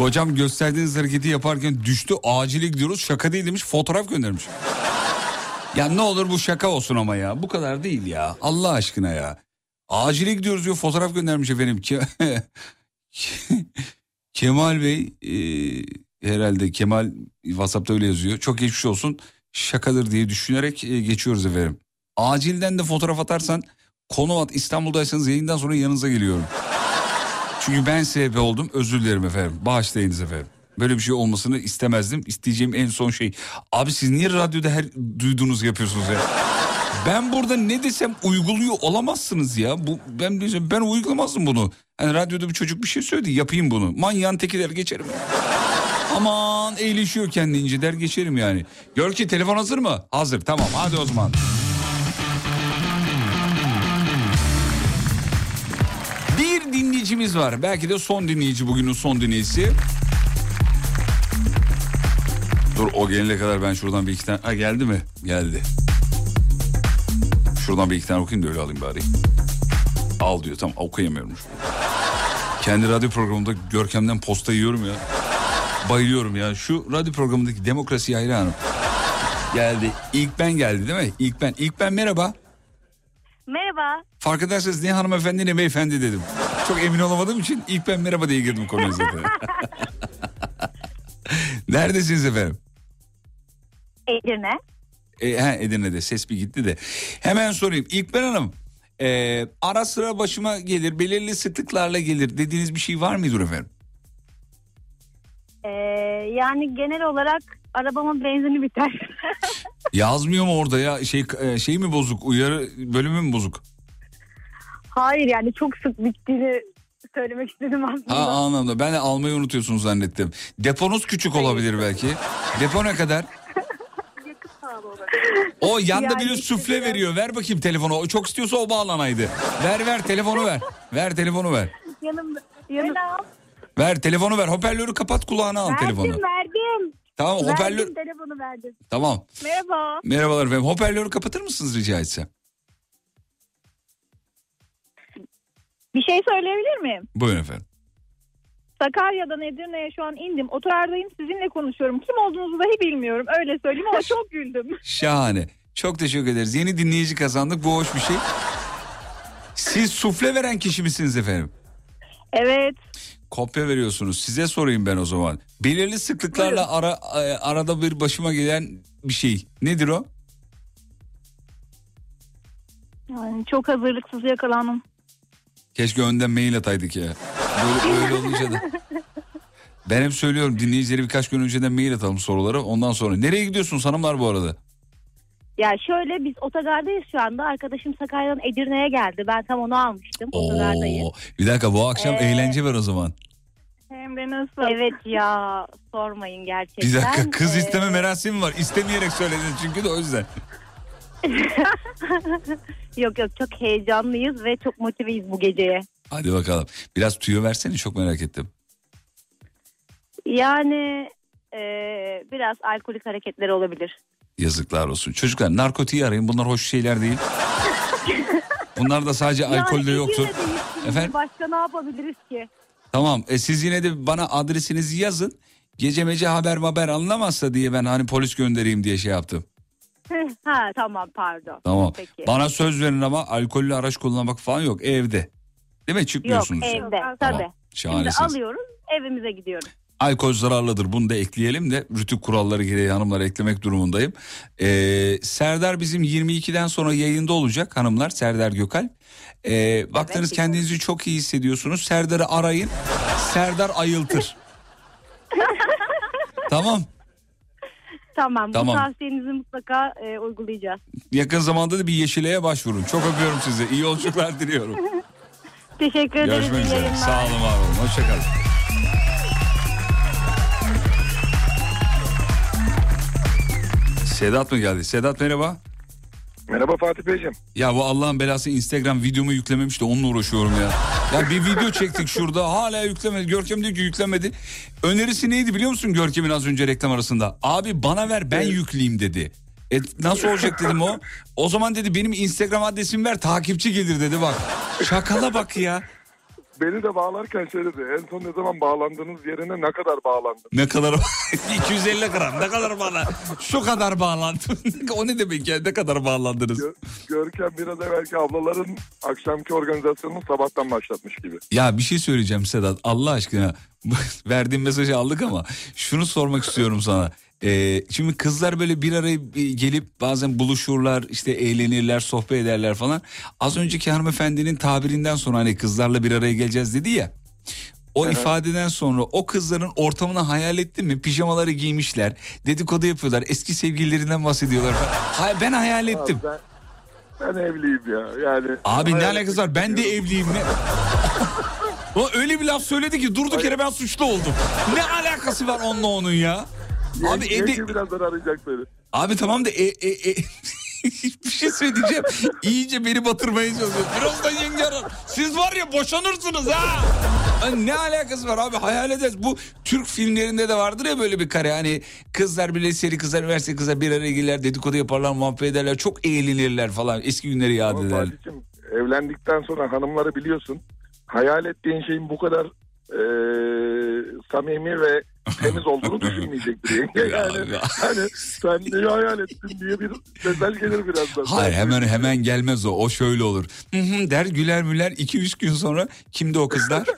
Kocam gösterdiğiniz hareketi yaparken düştü acile gidiyoruz şaka değil demiş fotoğraf göndermiş. Ya ne olur bu şaka olsun ama ya bu kadar değil ya Allah aşkına ya. Acile gidiyoruz diyor fotoğraf göndermiş efendim. Ke- Kemal Bey e, herhalde Kemal Whatsapp'ta öyle yazıyor. Çok geçmiş olsun şakadır diye düşünerek e, geçiyoruz efendim. Acilden de fotoğraf atarsan konu at İstanbul'daysanız yayından sonra yanınıza geliyorum. Çünkü ben sebep oldum özür dilerim efendim. Bağışlayınız efendim. Böyle bir şey olmasını istemezdim. İsteyeceğim en son şey. Abi siz niye radyoda her duyduğunuzu yapıyorsunuz ya? Ben burada ne desem uyguluyor olamazsınız ya. Bu ben diyeceğim ben uygulamazdım bunu. Hani radyoda bir çocuk bir şey söyledi yapayım bunu. Manyağın teki der geçerim. Aman eğleşiyor kendince der geçerim yani. Gör ki telefon hazır mı? Hazır tamam hadi o zaman. Dinleyicimiz var. Belki de son dinleyici bugünün son dinleyicisi. Dur o gelene kadar ben şuradan bir iki tane... Ha geldi mi? Geldi. Şuradan bir iki tane okuyayım da öyle alayım bari. Al diyor tamam okuyamıyorum. Kendi radyo programında Görkem'den posta yiyorum ya. Bayılıyorum ya. Şu radyo programındaki demokrasi hayranım. Geldi. İlk ben geldi değil mi? İlk ben. İlk ben merhaba. Merhaba. Fark ederseniz ne hanımefendi ne beyefendi dedim. Çok emin olamadığım için ilk ben merhaba diye girdim konuya zaten. Neredesiniz efendim? Edirne. E, he, Edirne'de ses bir gitti de. Hemen sorayım. İlkben Hanım e, ara sıra başıma gelir belirli sıklıklarla gelir dediğiniz bir şey var mıdır efendim? Ee, yani genel olarak arabamın benzini biter. Yazmıyor mu orada ya şey e, şey mi bozuk uyarı bölümü mü bozuk? Hayır yani çok sık bittiğini söylemek istedim aslında. Ha anlamda ben de almayı unutuyorsunuz zannettim. Deponuz küçük olabilir belki. Depo ne kadar? O yanda Yani biri sufle veriyor. Ver bakayım telefonu. O çok istiyorsa o bağlanaydı. Ver ver telefonu ver. Ver telefonu ver. Yanımda. Yanımda. Ver telefonu ver. Hoparlörü kapat kulağına al Verdim telefonu. verdim. Tamam hoparlör. Verdim telefonu verdim. Tamam. Merhaba. Merhabalar efendim. Hoparlörü kapatır mısınız rica etsem? Bir şey söyleyebilir miyim? Buyurun efendim. Sakarya'dan Edirne'ye şu an indim. Otolardayım sizinle konuşuyorum. Kim olduğunuzu dahi bilmiyorum. Öyle söyleyeyim ama çok güldüm. Şahane. Çok teşekkür ederiz. Yeni dinleyici kazandık. Bu hoş bir şey. Siz sufle veren kişi misiniz efendim? Evet. Kopya veriyorsunuz. Size sorayım ben o zaman. Belirli sıklıklarla ara, e, arada bir başıma gelen bir şey. Nedir o? Yani çok hazırlıksız yakalandım. Keşke önden mail ataydık ya. Böyle, böyle olunca da. Ben hep söylüyorum dinleyicilere birkaç gün önceden mail atalım soruları. Ondan sonra. Nereye gidiyorsunuz hanımlar bu arada? Ya şöyle biz otogardayız şu anda. Arkadaşım Sakarya'dan Edirne'ye geldi. Ben tam onu almıştım. Otogardayız. Oo, bir dakika bu akşam Ee, eğlence var o zaman. Hem de nasıl? Evet ya sormayın gerçekten. Bir dakika kız Ee, isteme merasimi var. İstemeyerek söyledin çünkü de o yüzden. yok yok çok heyecanlıyız ve çok motiveyiz bu geceye. Hadi bakalım. Biraz tüyo versene çok merak ettim. Yani e, biraz alkolik hareketler olabilir. Yazıklar olsun. Çocuklar narkotiği arayın. Bunlar hoş şeyler değil. Bunlar da sadece alkolde Yani yoktur. yine de hiç şimdi Efendim? Başka ne yapabiliriz ki? Tamam. E, siz yine de bana adresinizi yazın. Gece mece haber haber anlamazsa diye ben hani polis göndereyim diye şey yaptım. ha tamam pardon. Tamam. Peki. Bana söz verin ama alkollü araç kullanmak falan yok evde. Değil mi? Yok Çıkmıyorsunuz. evde Tamam. tabii. Şimdi Şahanesiniz. alıyoruz evimize gidiyoruz. Alkol zararlıdır. Bunu da ekleyelim de rütük kuralları gereği hanımlara eklemek durumundayım. Ee, Serdar bizim 22'den sonra yayında olacak hanımlar. Serdar Gökal. Ee, baktınız kendinizi çok iyi hissediyorsunuz. Serdar'ı arayın. Serdar ayıltır. tamam. Tamam, Tamam. bu tavsiyenizi mutlaka e, uygulayacağız. Yakın zamanda da bir Yeşile'ye başvurun. Çok öpüyorum sizi. İyi yolculuklar diliyorum. Teşekkür ederiz. Görüşmek üzere. Sağ olun var olun. Hoşçakalın. Sedat mı geldi? Sedat merhaba. Merhaba Fatih Beyciğim. Ya bu Allah'ın belası Instagram videomu yüklememiş de onunla uğraşıyorum ya. Ya bir video çektik şurada hala yüklemedi. Görkem diyor ki yüklemedi. Önerisi neydi biliyor musun Görkem'in az önce reklam arasında? Abi bana ver ben yükleyeyim dedi. E, nasıl olacak dedim o. O zaman dedi benim Instagram adresimi ver takipçi gelir dedi bak. Şakala bak ya. Beni de bağlarken şey dedi. En son ne zaman bağlandığınız yerine ne kadar bağlandın? Ne kadar 250 gram ne kadar bağlan şu kadar bağlandım o ne demek ya ne kadar bağlandınız Gö- Görkem biraz evvelki ablaların akşamki organizasyonunu sabahtan başlatmış gibi. ya bir şey söyleyeceğim Sedat Allah aşkına verdiğim mesajı aldık ama şunu sormak istiyorum sana Ee, şimdi kızlar böyle bir araya gelip bazen buluşurlar işte eğlenirler sohbet ederler falan az önceki hanımefendinin tabirinden sonra hani kızlarla bir araya geleceğiz dedi ya o ifadeden sonra o kızların ortamını hayal ettin mi? Pijamaları giymişler, dedikodu yapıyorlar, eski sevgililerinden bahsediyorlar. falan. Hay- ben hayal ettim. Abi ben, ben evliyim ya. Yani Abi ne alakası var? Ben de evliyim. Ne? O öyle bir laf söyledi ki durduk yere ben suçlu oldum. Ne alakası var onunla onun ya? Abi evde... birazdan arayacak beni. Abi tamam da e, e, e... bir şey söyleyeceğim. İyice beni batırmaya çalışıyor. Birazdan yenge arar. Siz var ya boşanırsınız ha. Lan ne alakası var abi hayal ederiz. Bu Türk filmlerinde de vardır ya böyle bir kare. Hani kızlar bile seri kızlar, üniversite kızlar bir araya gelirler. Dedikodu yaparlar, muhabbet ederler. Çok eğlenirler falan. Eski günleri yad ederler. Evlendikten sonra hanımları biliyorsun. Hayal ettiğin şeyin bu kadar e, samimi ve temiz olduğunu düşünmeyecektir yenge. Yani, hani sen neyi hayal ettin diye bir mesaj gelir birazdan. Hayır hemen hemen gelmez o. O şöyle olur. Hı hı der güler müler 2-3 gün sonra kimdi o kızlar?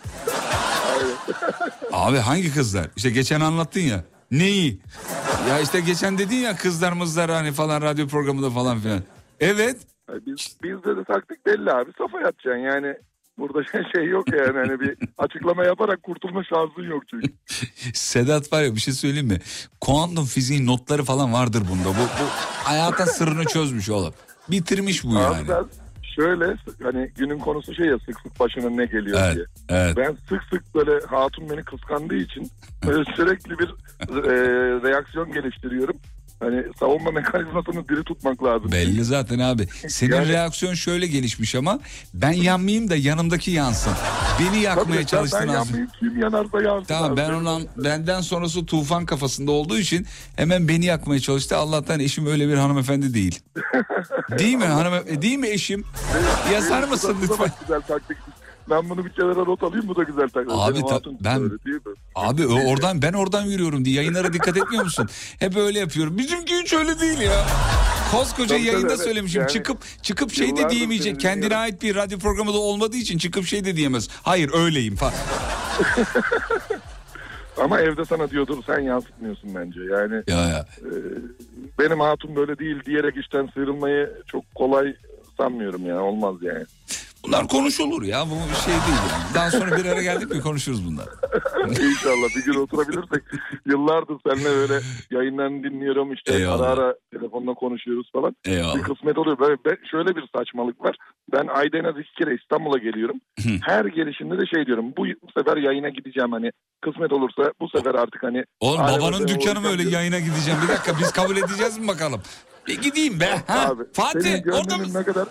Abi hangi kızlar? İşte geçen anlattın ya. Neyi? Ya işte geçen dedin ya kızlar mızlar hani falan radyo programında falan filan. Evet. Biz, bizde de taktik belli abi. Safa yatacaksın yani. Burada şey, yok yani hani bir açıklama yaparak kurtulma şansın yok çünkü. Sedat var ya bir şey söyleyeyim mi? Kuantum fiziğin notları falan vardır bunda. Bu, bu hayatın sırrını çözmüş oğlum. Bitirmiş bu Abi yani. ben şöyle hani günün konusu şey ya sık sık başına ne geliyor Evet, diye. evet. Ben sık sık böyle hatun beni kıskandığı için böyle sürekli bir e, reaksiyon geliştiriyorum. Hani savunma mekanizmasını diri tutmak lazım. Belli zaten abi. Senin Yani- reaksiyon şöyle gelişmiş ama ben yanmayayım da yanımdaki yansın. Beni yakmaya Tabii, çalıştın ben abi. yapmayayım kim yanarsa yansın. Tamam abi. ben ondan benden sonrası tufan kafasında olduğu için hemen beni yakmaya çalıştı. Allah'tan eşim öyle bir hanımefendi değil. değil mi hanım değil mi eşim? Yazar mısın lütfen? güzel taktik. Ben bunu bir kenara not alayım bu da güzel taktik. Abi ta- ben- öyle? Abi oradan ben oradan yürüyorum diye yayınlara dikkat etmiyor musun? Hep öyle yapıyorum. Bizimki hiç öyle değil ya. Koskoca Tabii, yayında evet. söylemişim. Yani çıkıp çıkıp şey de diyemeyecek. Kendine dinliyorum. ait bir radyo programı da olmadığı için çıkıp şey de diyemez. Hayır öyleyim falan. Ama evde sana diyordur sen yansıtmıyorsun bence. Yani Ya ya. e, benim hatun böyle değil diyerek işten sıyrılmayı çok kolay sanmıyorum ya olmaz yani. Bunlar konuşulur ya. Bu bir şey değil yani. Daha sonra bir ara geldik mi konuşuruz bunlar. İnşallah bir gün oturabilirsek yıllardır seninle böyle yayınlarını dinliyorum işte Eyvallah. ara ara telefonla konuşuyoruz falan. Eyvallah. Bir kısmet oluyor. Böyle, ben- şöyle bir saçmalık var. Ben ayda en az iki kere İstanbul'a geliyorum. Her gelişimde de şey diyorum. Bu, bu sefer yayına gideceğim hani kısmet olursa bu sefer artık hani. Oğlum babanın dükkanı mı öyle yayına gideceğim. Bir dakika biz kabul edeceğiz mi bakalım? Bir gideyim be. Ha? Abi, Fatih orada mısın? ne kadar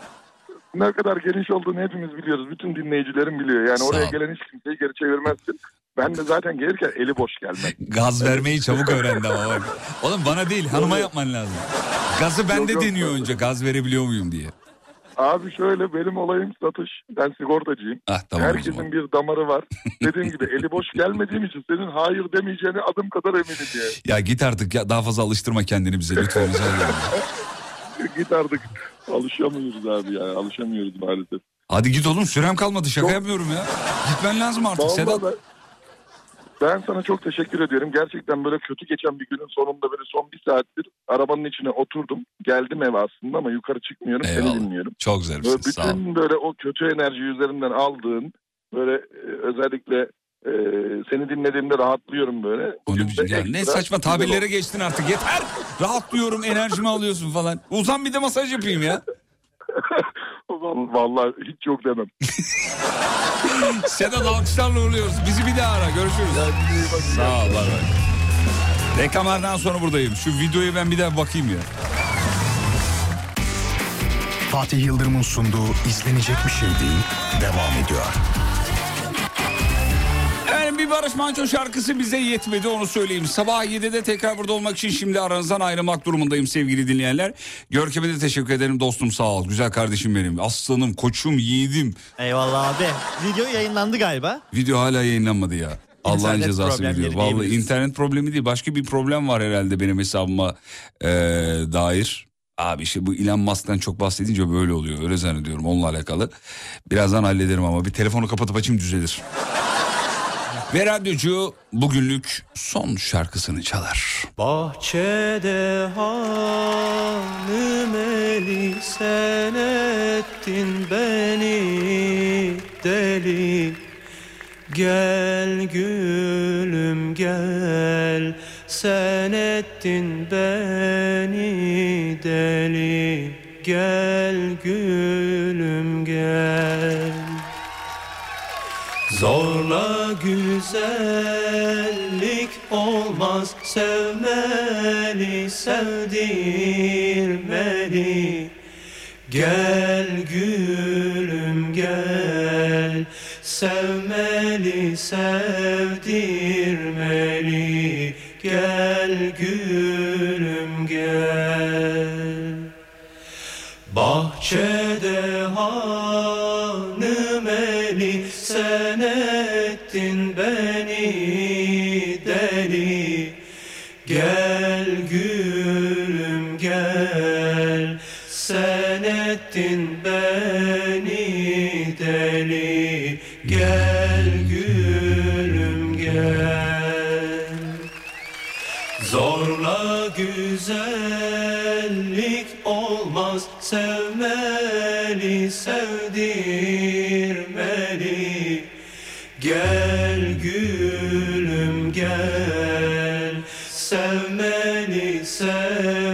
ne kadar geniş olduğunu hepimiz biliyoruz. Bütün dinleyicilerim biliyor. Yani Sağ oraya ol. gelen hiç kimseyi geri çevirmezsin. Ben de zaten gelirken eli boş gelmem. Gaz vermeyi çabuk öğrendi ama bak. Oğlum bana değil hanıma yapman lazım. Gazı bende Yok, deniyor önce gaz verebiliyor muyum diye. Abi şöyle benim olayım satış. Ben sigortacıyım. Ah tamam Herkesin bir damarı var. Dediğim gibi eli boş gelmediğim için senin hayır demeyeceğine adım kadar eminim ya. Ya git artık ya daha fazla alıştırma kendini bize lütfen. Git artık. Alışamıyoruz abi ya. Alışamıyoruz maalesef. Hadi git oğlum sürem kalmadı şaka yapmıyorum ya. Gitmen lazım artık Vallahi Sedat. ben, ben sana çok teşekkür ediyorum. Gerçekten böyle kötü geçen bir günün sonunda böyle son bir saattir arabanın içine oturdum. Geldim eve aslında ama yukarı çıkmıyorum. Seni Eyvallah. dinliyorum. Çok Böyle zarifsin sağ ol. bütün böyle o kötü enerji üzerinden aldığın böyle e, özellikle e, seni dinlediğimde rahatlıyorum böyle. Onu Bugün bir- de ya ne saçma tabirlere geçtin artık yeter. Rahatlıyorum enerjimi alıyorsun falan. Uzan bir de masaj yapayım ya. Vallahi hiç yok demem. Sedat alkışlarla uğurluyoruz. Bizi bir daha ara görüşürüz. Sağ ol bay bay. Reklamlardan sonra buradayım. Şu videoyu ben bir daha bakayım ya. Fatih Yıldırım'ın sunduğu izlenecek bir şey değil devam ediyor. Efendim bir Barış Manço şarkısı bize yetmedi onu söyleyeyim. Sabah 7'de tekrar burada olmak için şimdi aranızdan ayrılmak durumundayım sevgili dinleyenler. Görkem'e de teşekkür ederim dostum sağ ol. Güzel kardeşim benim. Aslanım, koçum, yiğidim. Eyvallah abi. Video yayınlandı galiba. Video hala yayınlanmadı ya. Allah'ın cezası video. Vallahi internet problemi değil. Başka bir problem var herhalde benim hesabıma eee, dair. Abi işte bu Elon Musk'tan çok bahsedince böyle oluyor. Öyle zannediyorum onunla alakalı. Birazdan hallederim ama bir telefonu kapatıp açayım düzelir. Ve radyocu bugünlük son şarkısını çalar. Bahçede hanım eli sen ettin beni deli Gel gülüm gel sen ettin beni deli Gel gülüm güzellik olmaz. Sevmeli, sevdirmeli Gel gülüm gel. Sevmeli, sevdirmeli Gel Sevmeli, sevdirmeli Gel gülüm gel Sevmeli, sevdirmeli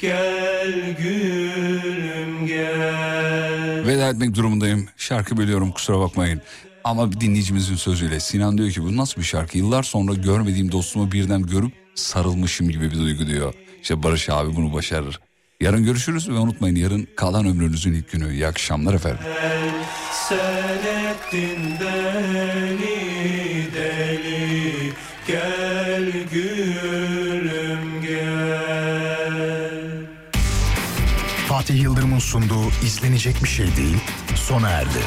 Gel gülüm gel Veda etmek durumundayım. Şarkı bölüyorum kusura bakmayın. Ama bir dinleyicimizin sözüyle Sinan diyor ki bu nasıl bir şarkı? Yıllar sonra görmediğim dostumu birden görüp sarılmışım gibi bir duygu diyor. İşte Barış abi bunu başarır. Yarın görüşürüz ve unutmayın yarın kalan ömrünüzün ilk günü. İyi akşamlar efendim. Sen ettin beni deli Gel gülüm gel Fatih Yıldırım'ın sunduğu izlenecek bir şey değil sona erdi.